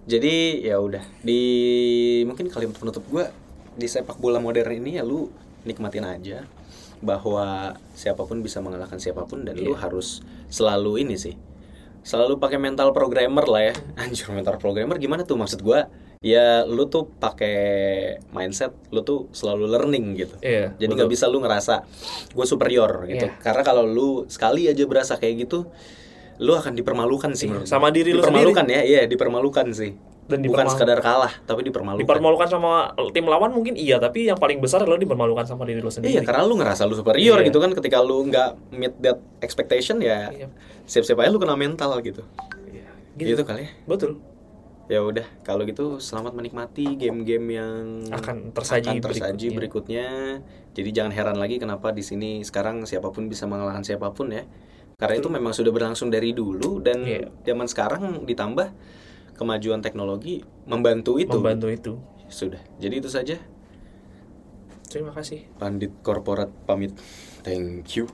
Speaker 2: Jadi ya udah di mungkin kalimat penutup gua di sepak bola modern ini ya lu nikmatin aja bahwa siapa pun bisa mengalahkan siapa pun dan lu
Speaker 3: Iya.
Speaker 2: harus selalu ini sih. Selalu pakai mental programmer lah ya. Anjir mental programmer gimana tuh maksud gua? ya lu tuh pakai mindset lu tuh selalu learning gitu
Speaker 3: Iya,
Speaker 2: jadi nggak bisa lu ngerasa gue superior gitu
Speaker 3: Iya.
Speaker 2: karena kalau lu sekali aja berasa kayak gitu lu akan dipermalukan sih menurut
Speaker 3: sama diri lu
Speaker 2: dipermalukan ya iya dipermalukan sih
Speaker 3: Dan
Speaker 2: bukan sekadar kalah tapi dipermalukan
Speaker 3: dipermalukan sama tim lawan mungkin iya tapi yang paling besar adalah dipermalukan sama diri lu sendiri
Speaker 2: Iya, karena lu ngerasa lu superior
Speaker 3: Iya.
Speaker 2: gitu kan ketika lu nggak meet that expectation ya
Speaker 3: Iya.
Speaker 2: siap-siap aja lu kena mental gitu.
Speaker 3: Iya,
Speaker 2: Gitu, kali ya.
Speaker 3: betul
Speaker 2: Ya udah, kalau gitu selamat menikmati game-game yang
Speaker 3: Akan tersaji
Speaker 2: akan tersaji
Speaker 3: berikutnya.
Speaker 2: berikutnya. Jadi jangan heran lagi kenapa di sini sekarang siapa pun bisa mengalahkan siapa pun ya. Karena itu memang sudah berlangsung dari dulu dan
Speaker 3: Iya.
Speaker 2: zaman sekarang ditambah kemajuan teknologi membantu itu.
Speaker 3: membantu itu
Speaker 2: Sudah. Jadi itu saja.
Speaker 3: terima kasih
Speaker 2: Pandit korporat pamit. Thank you.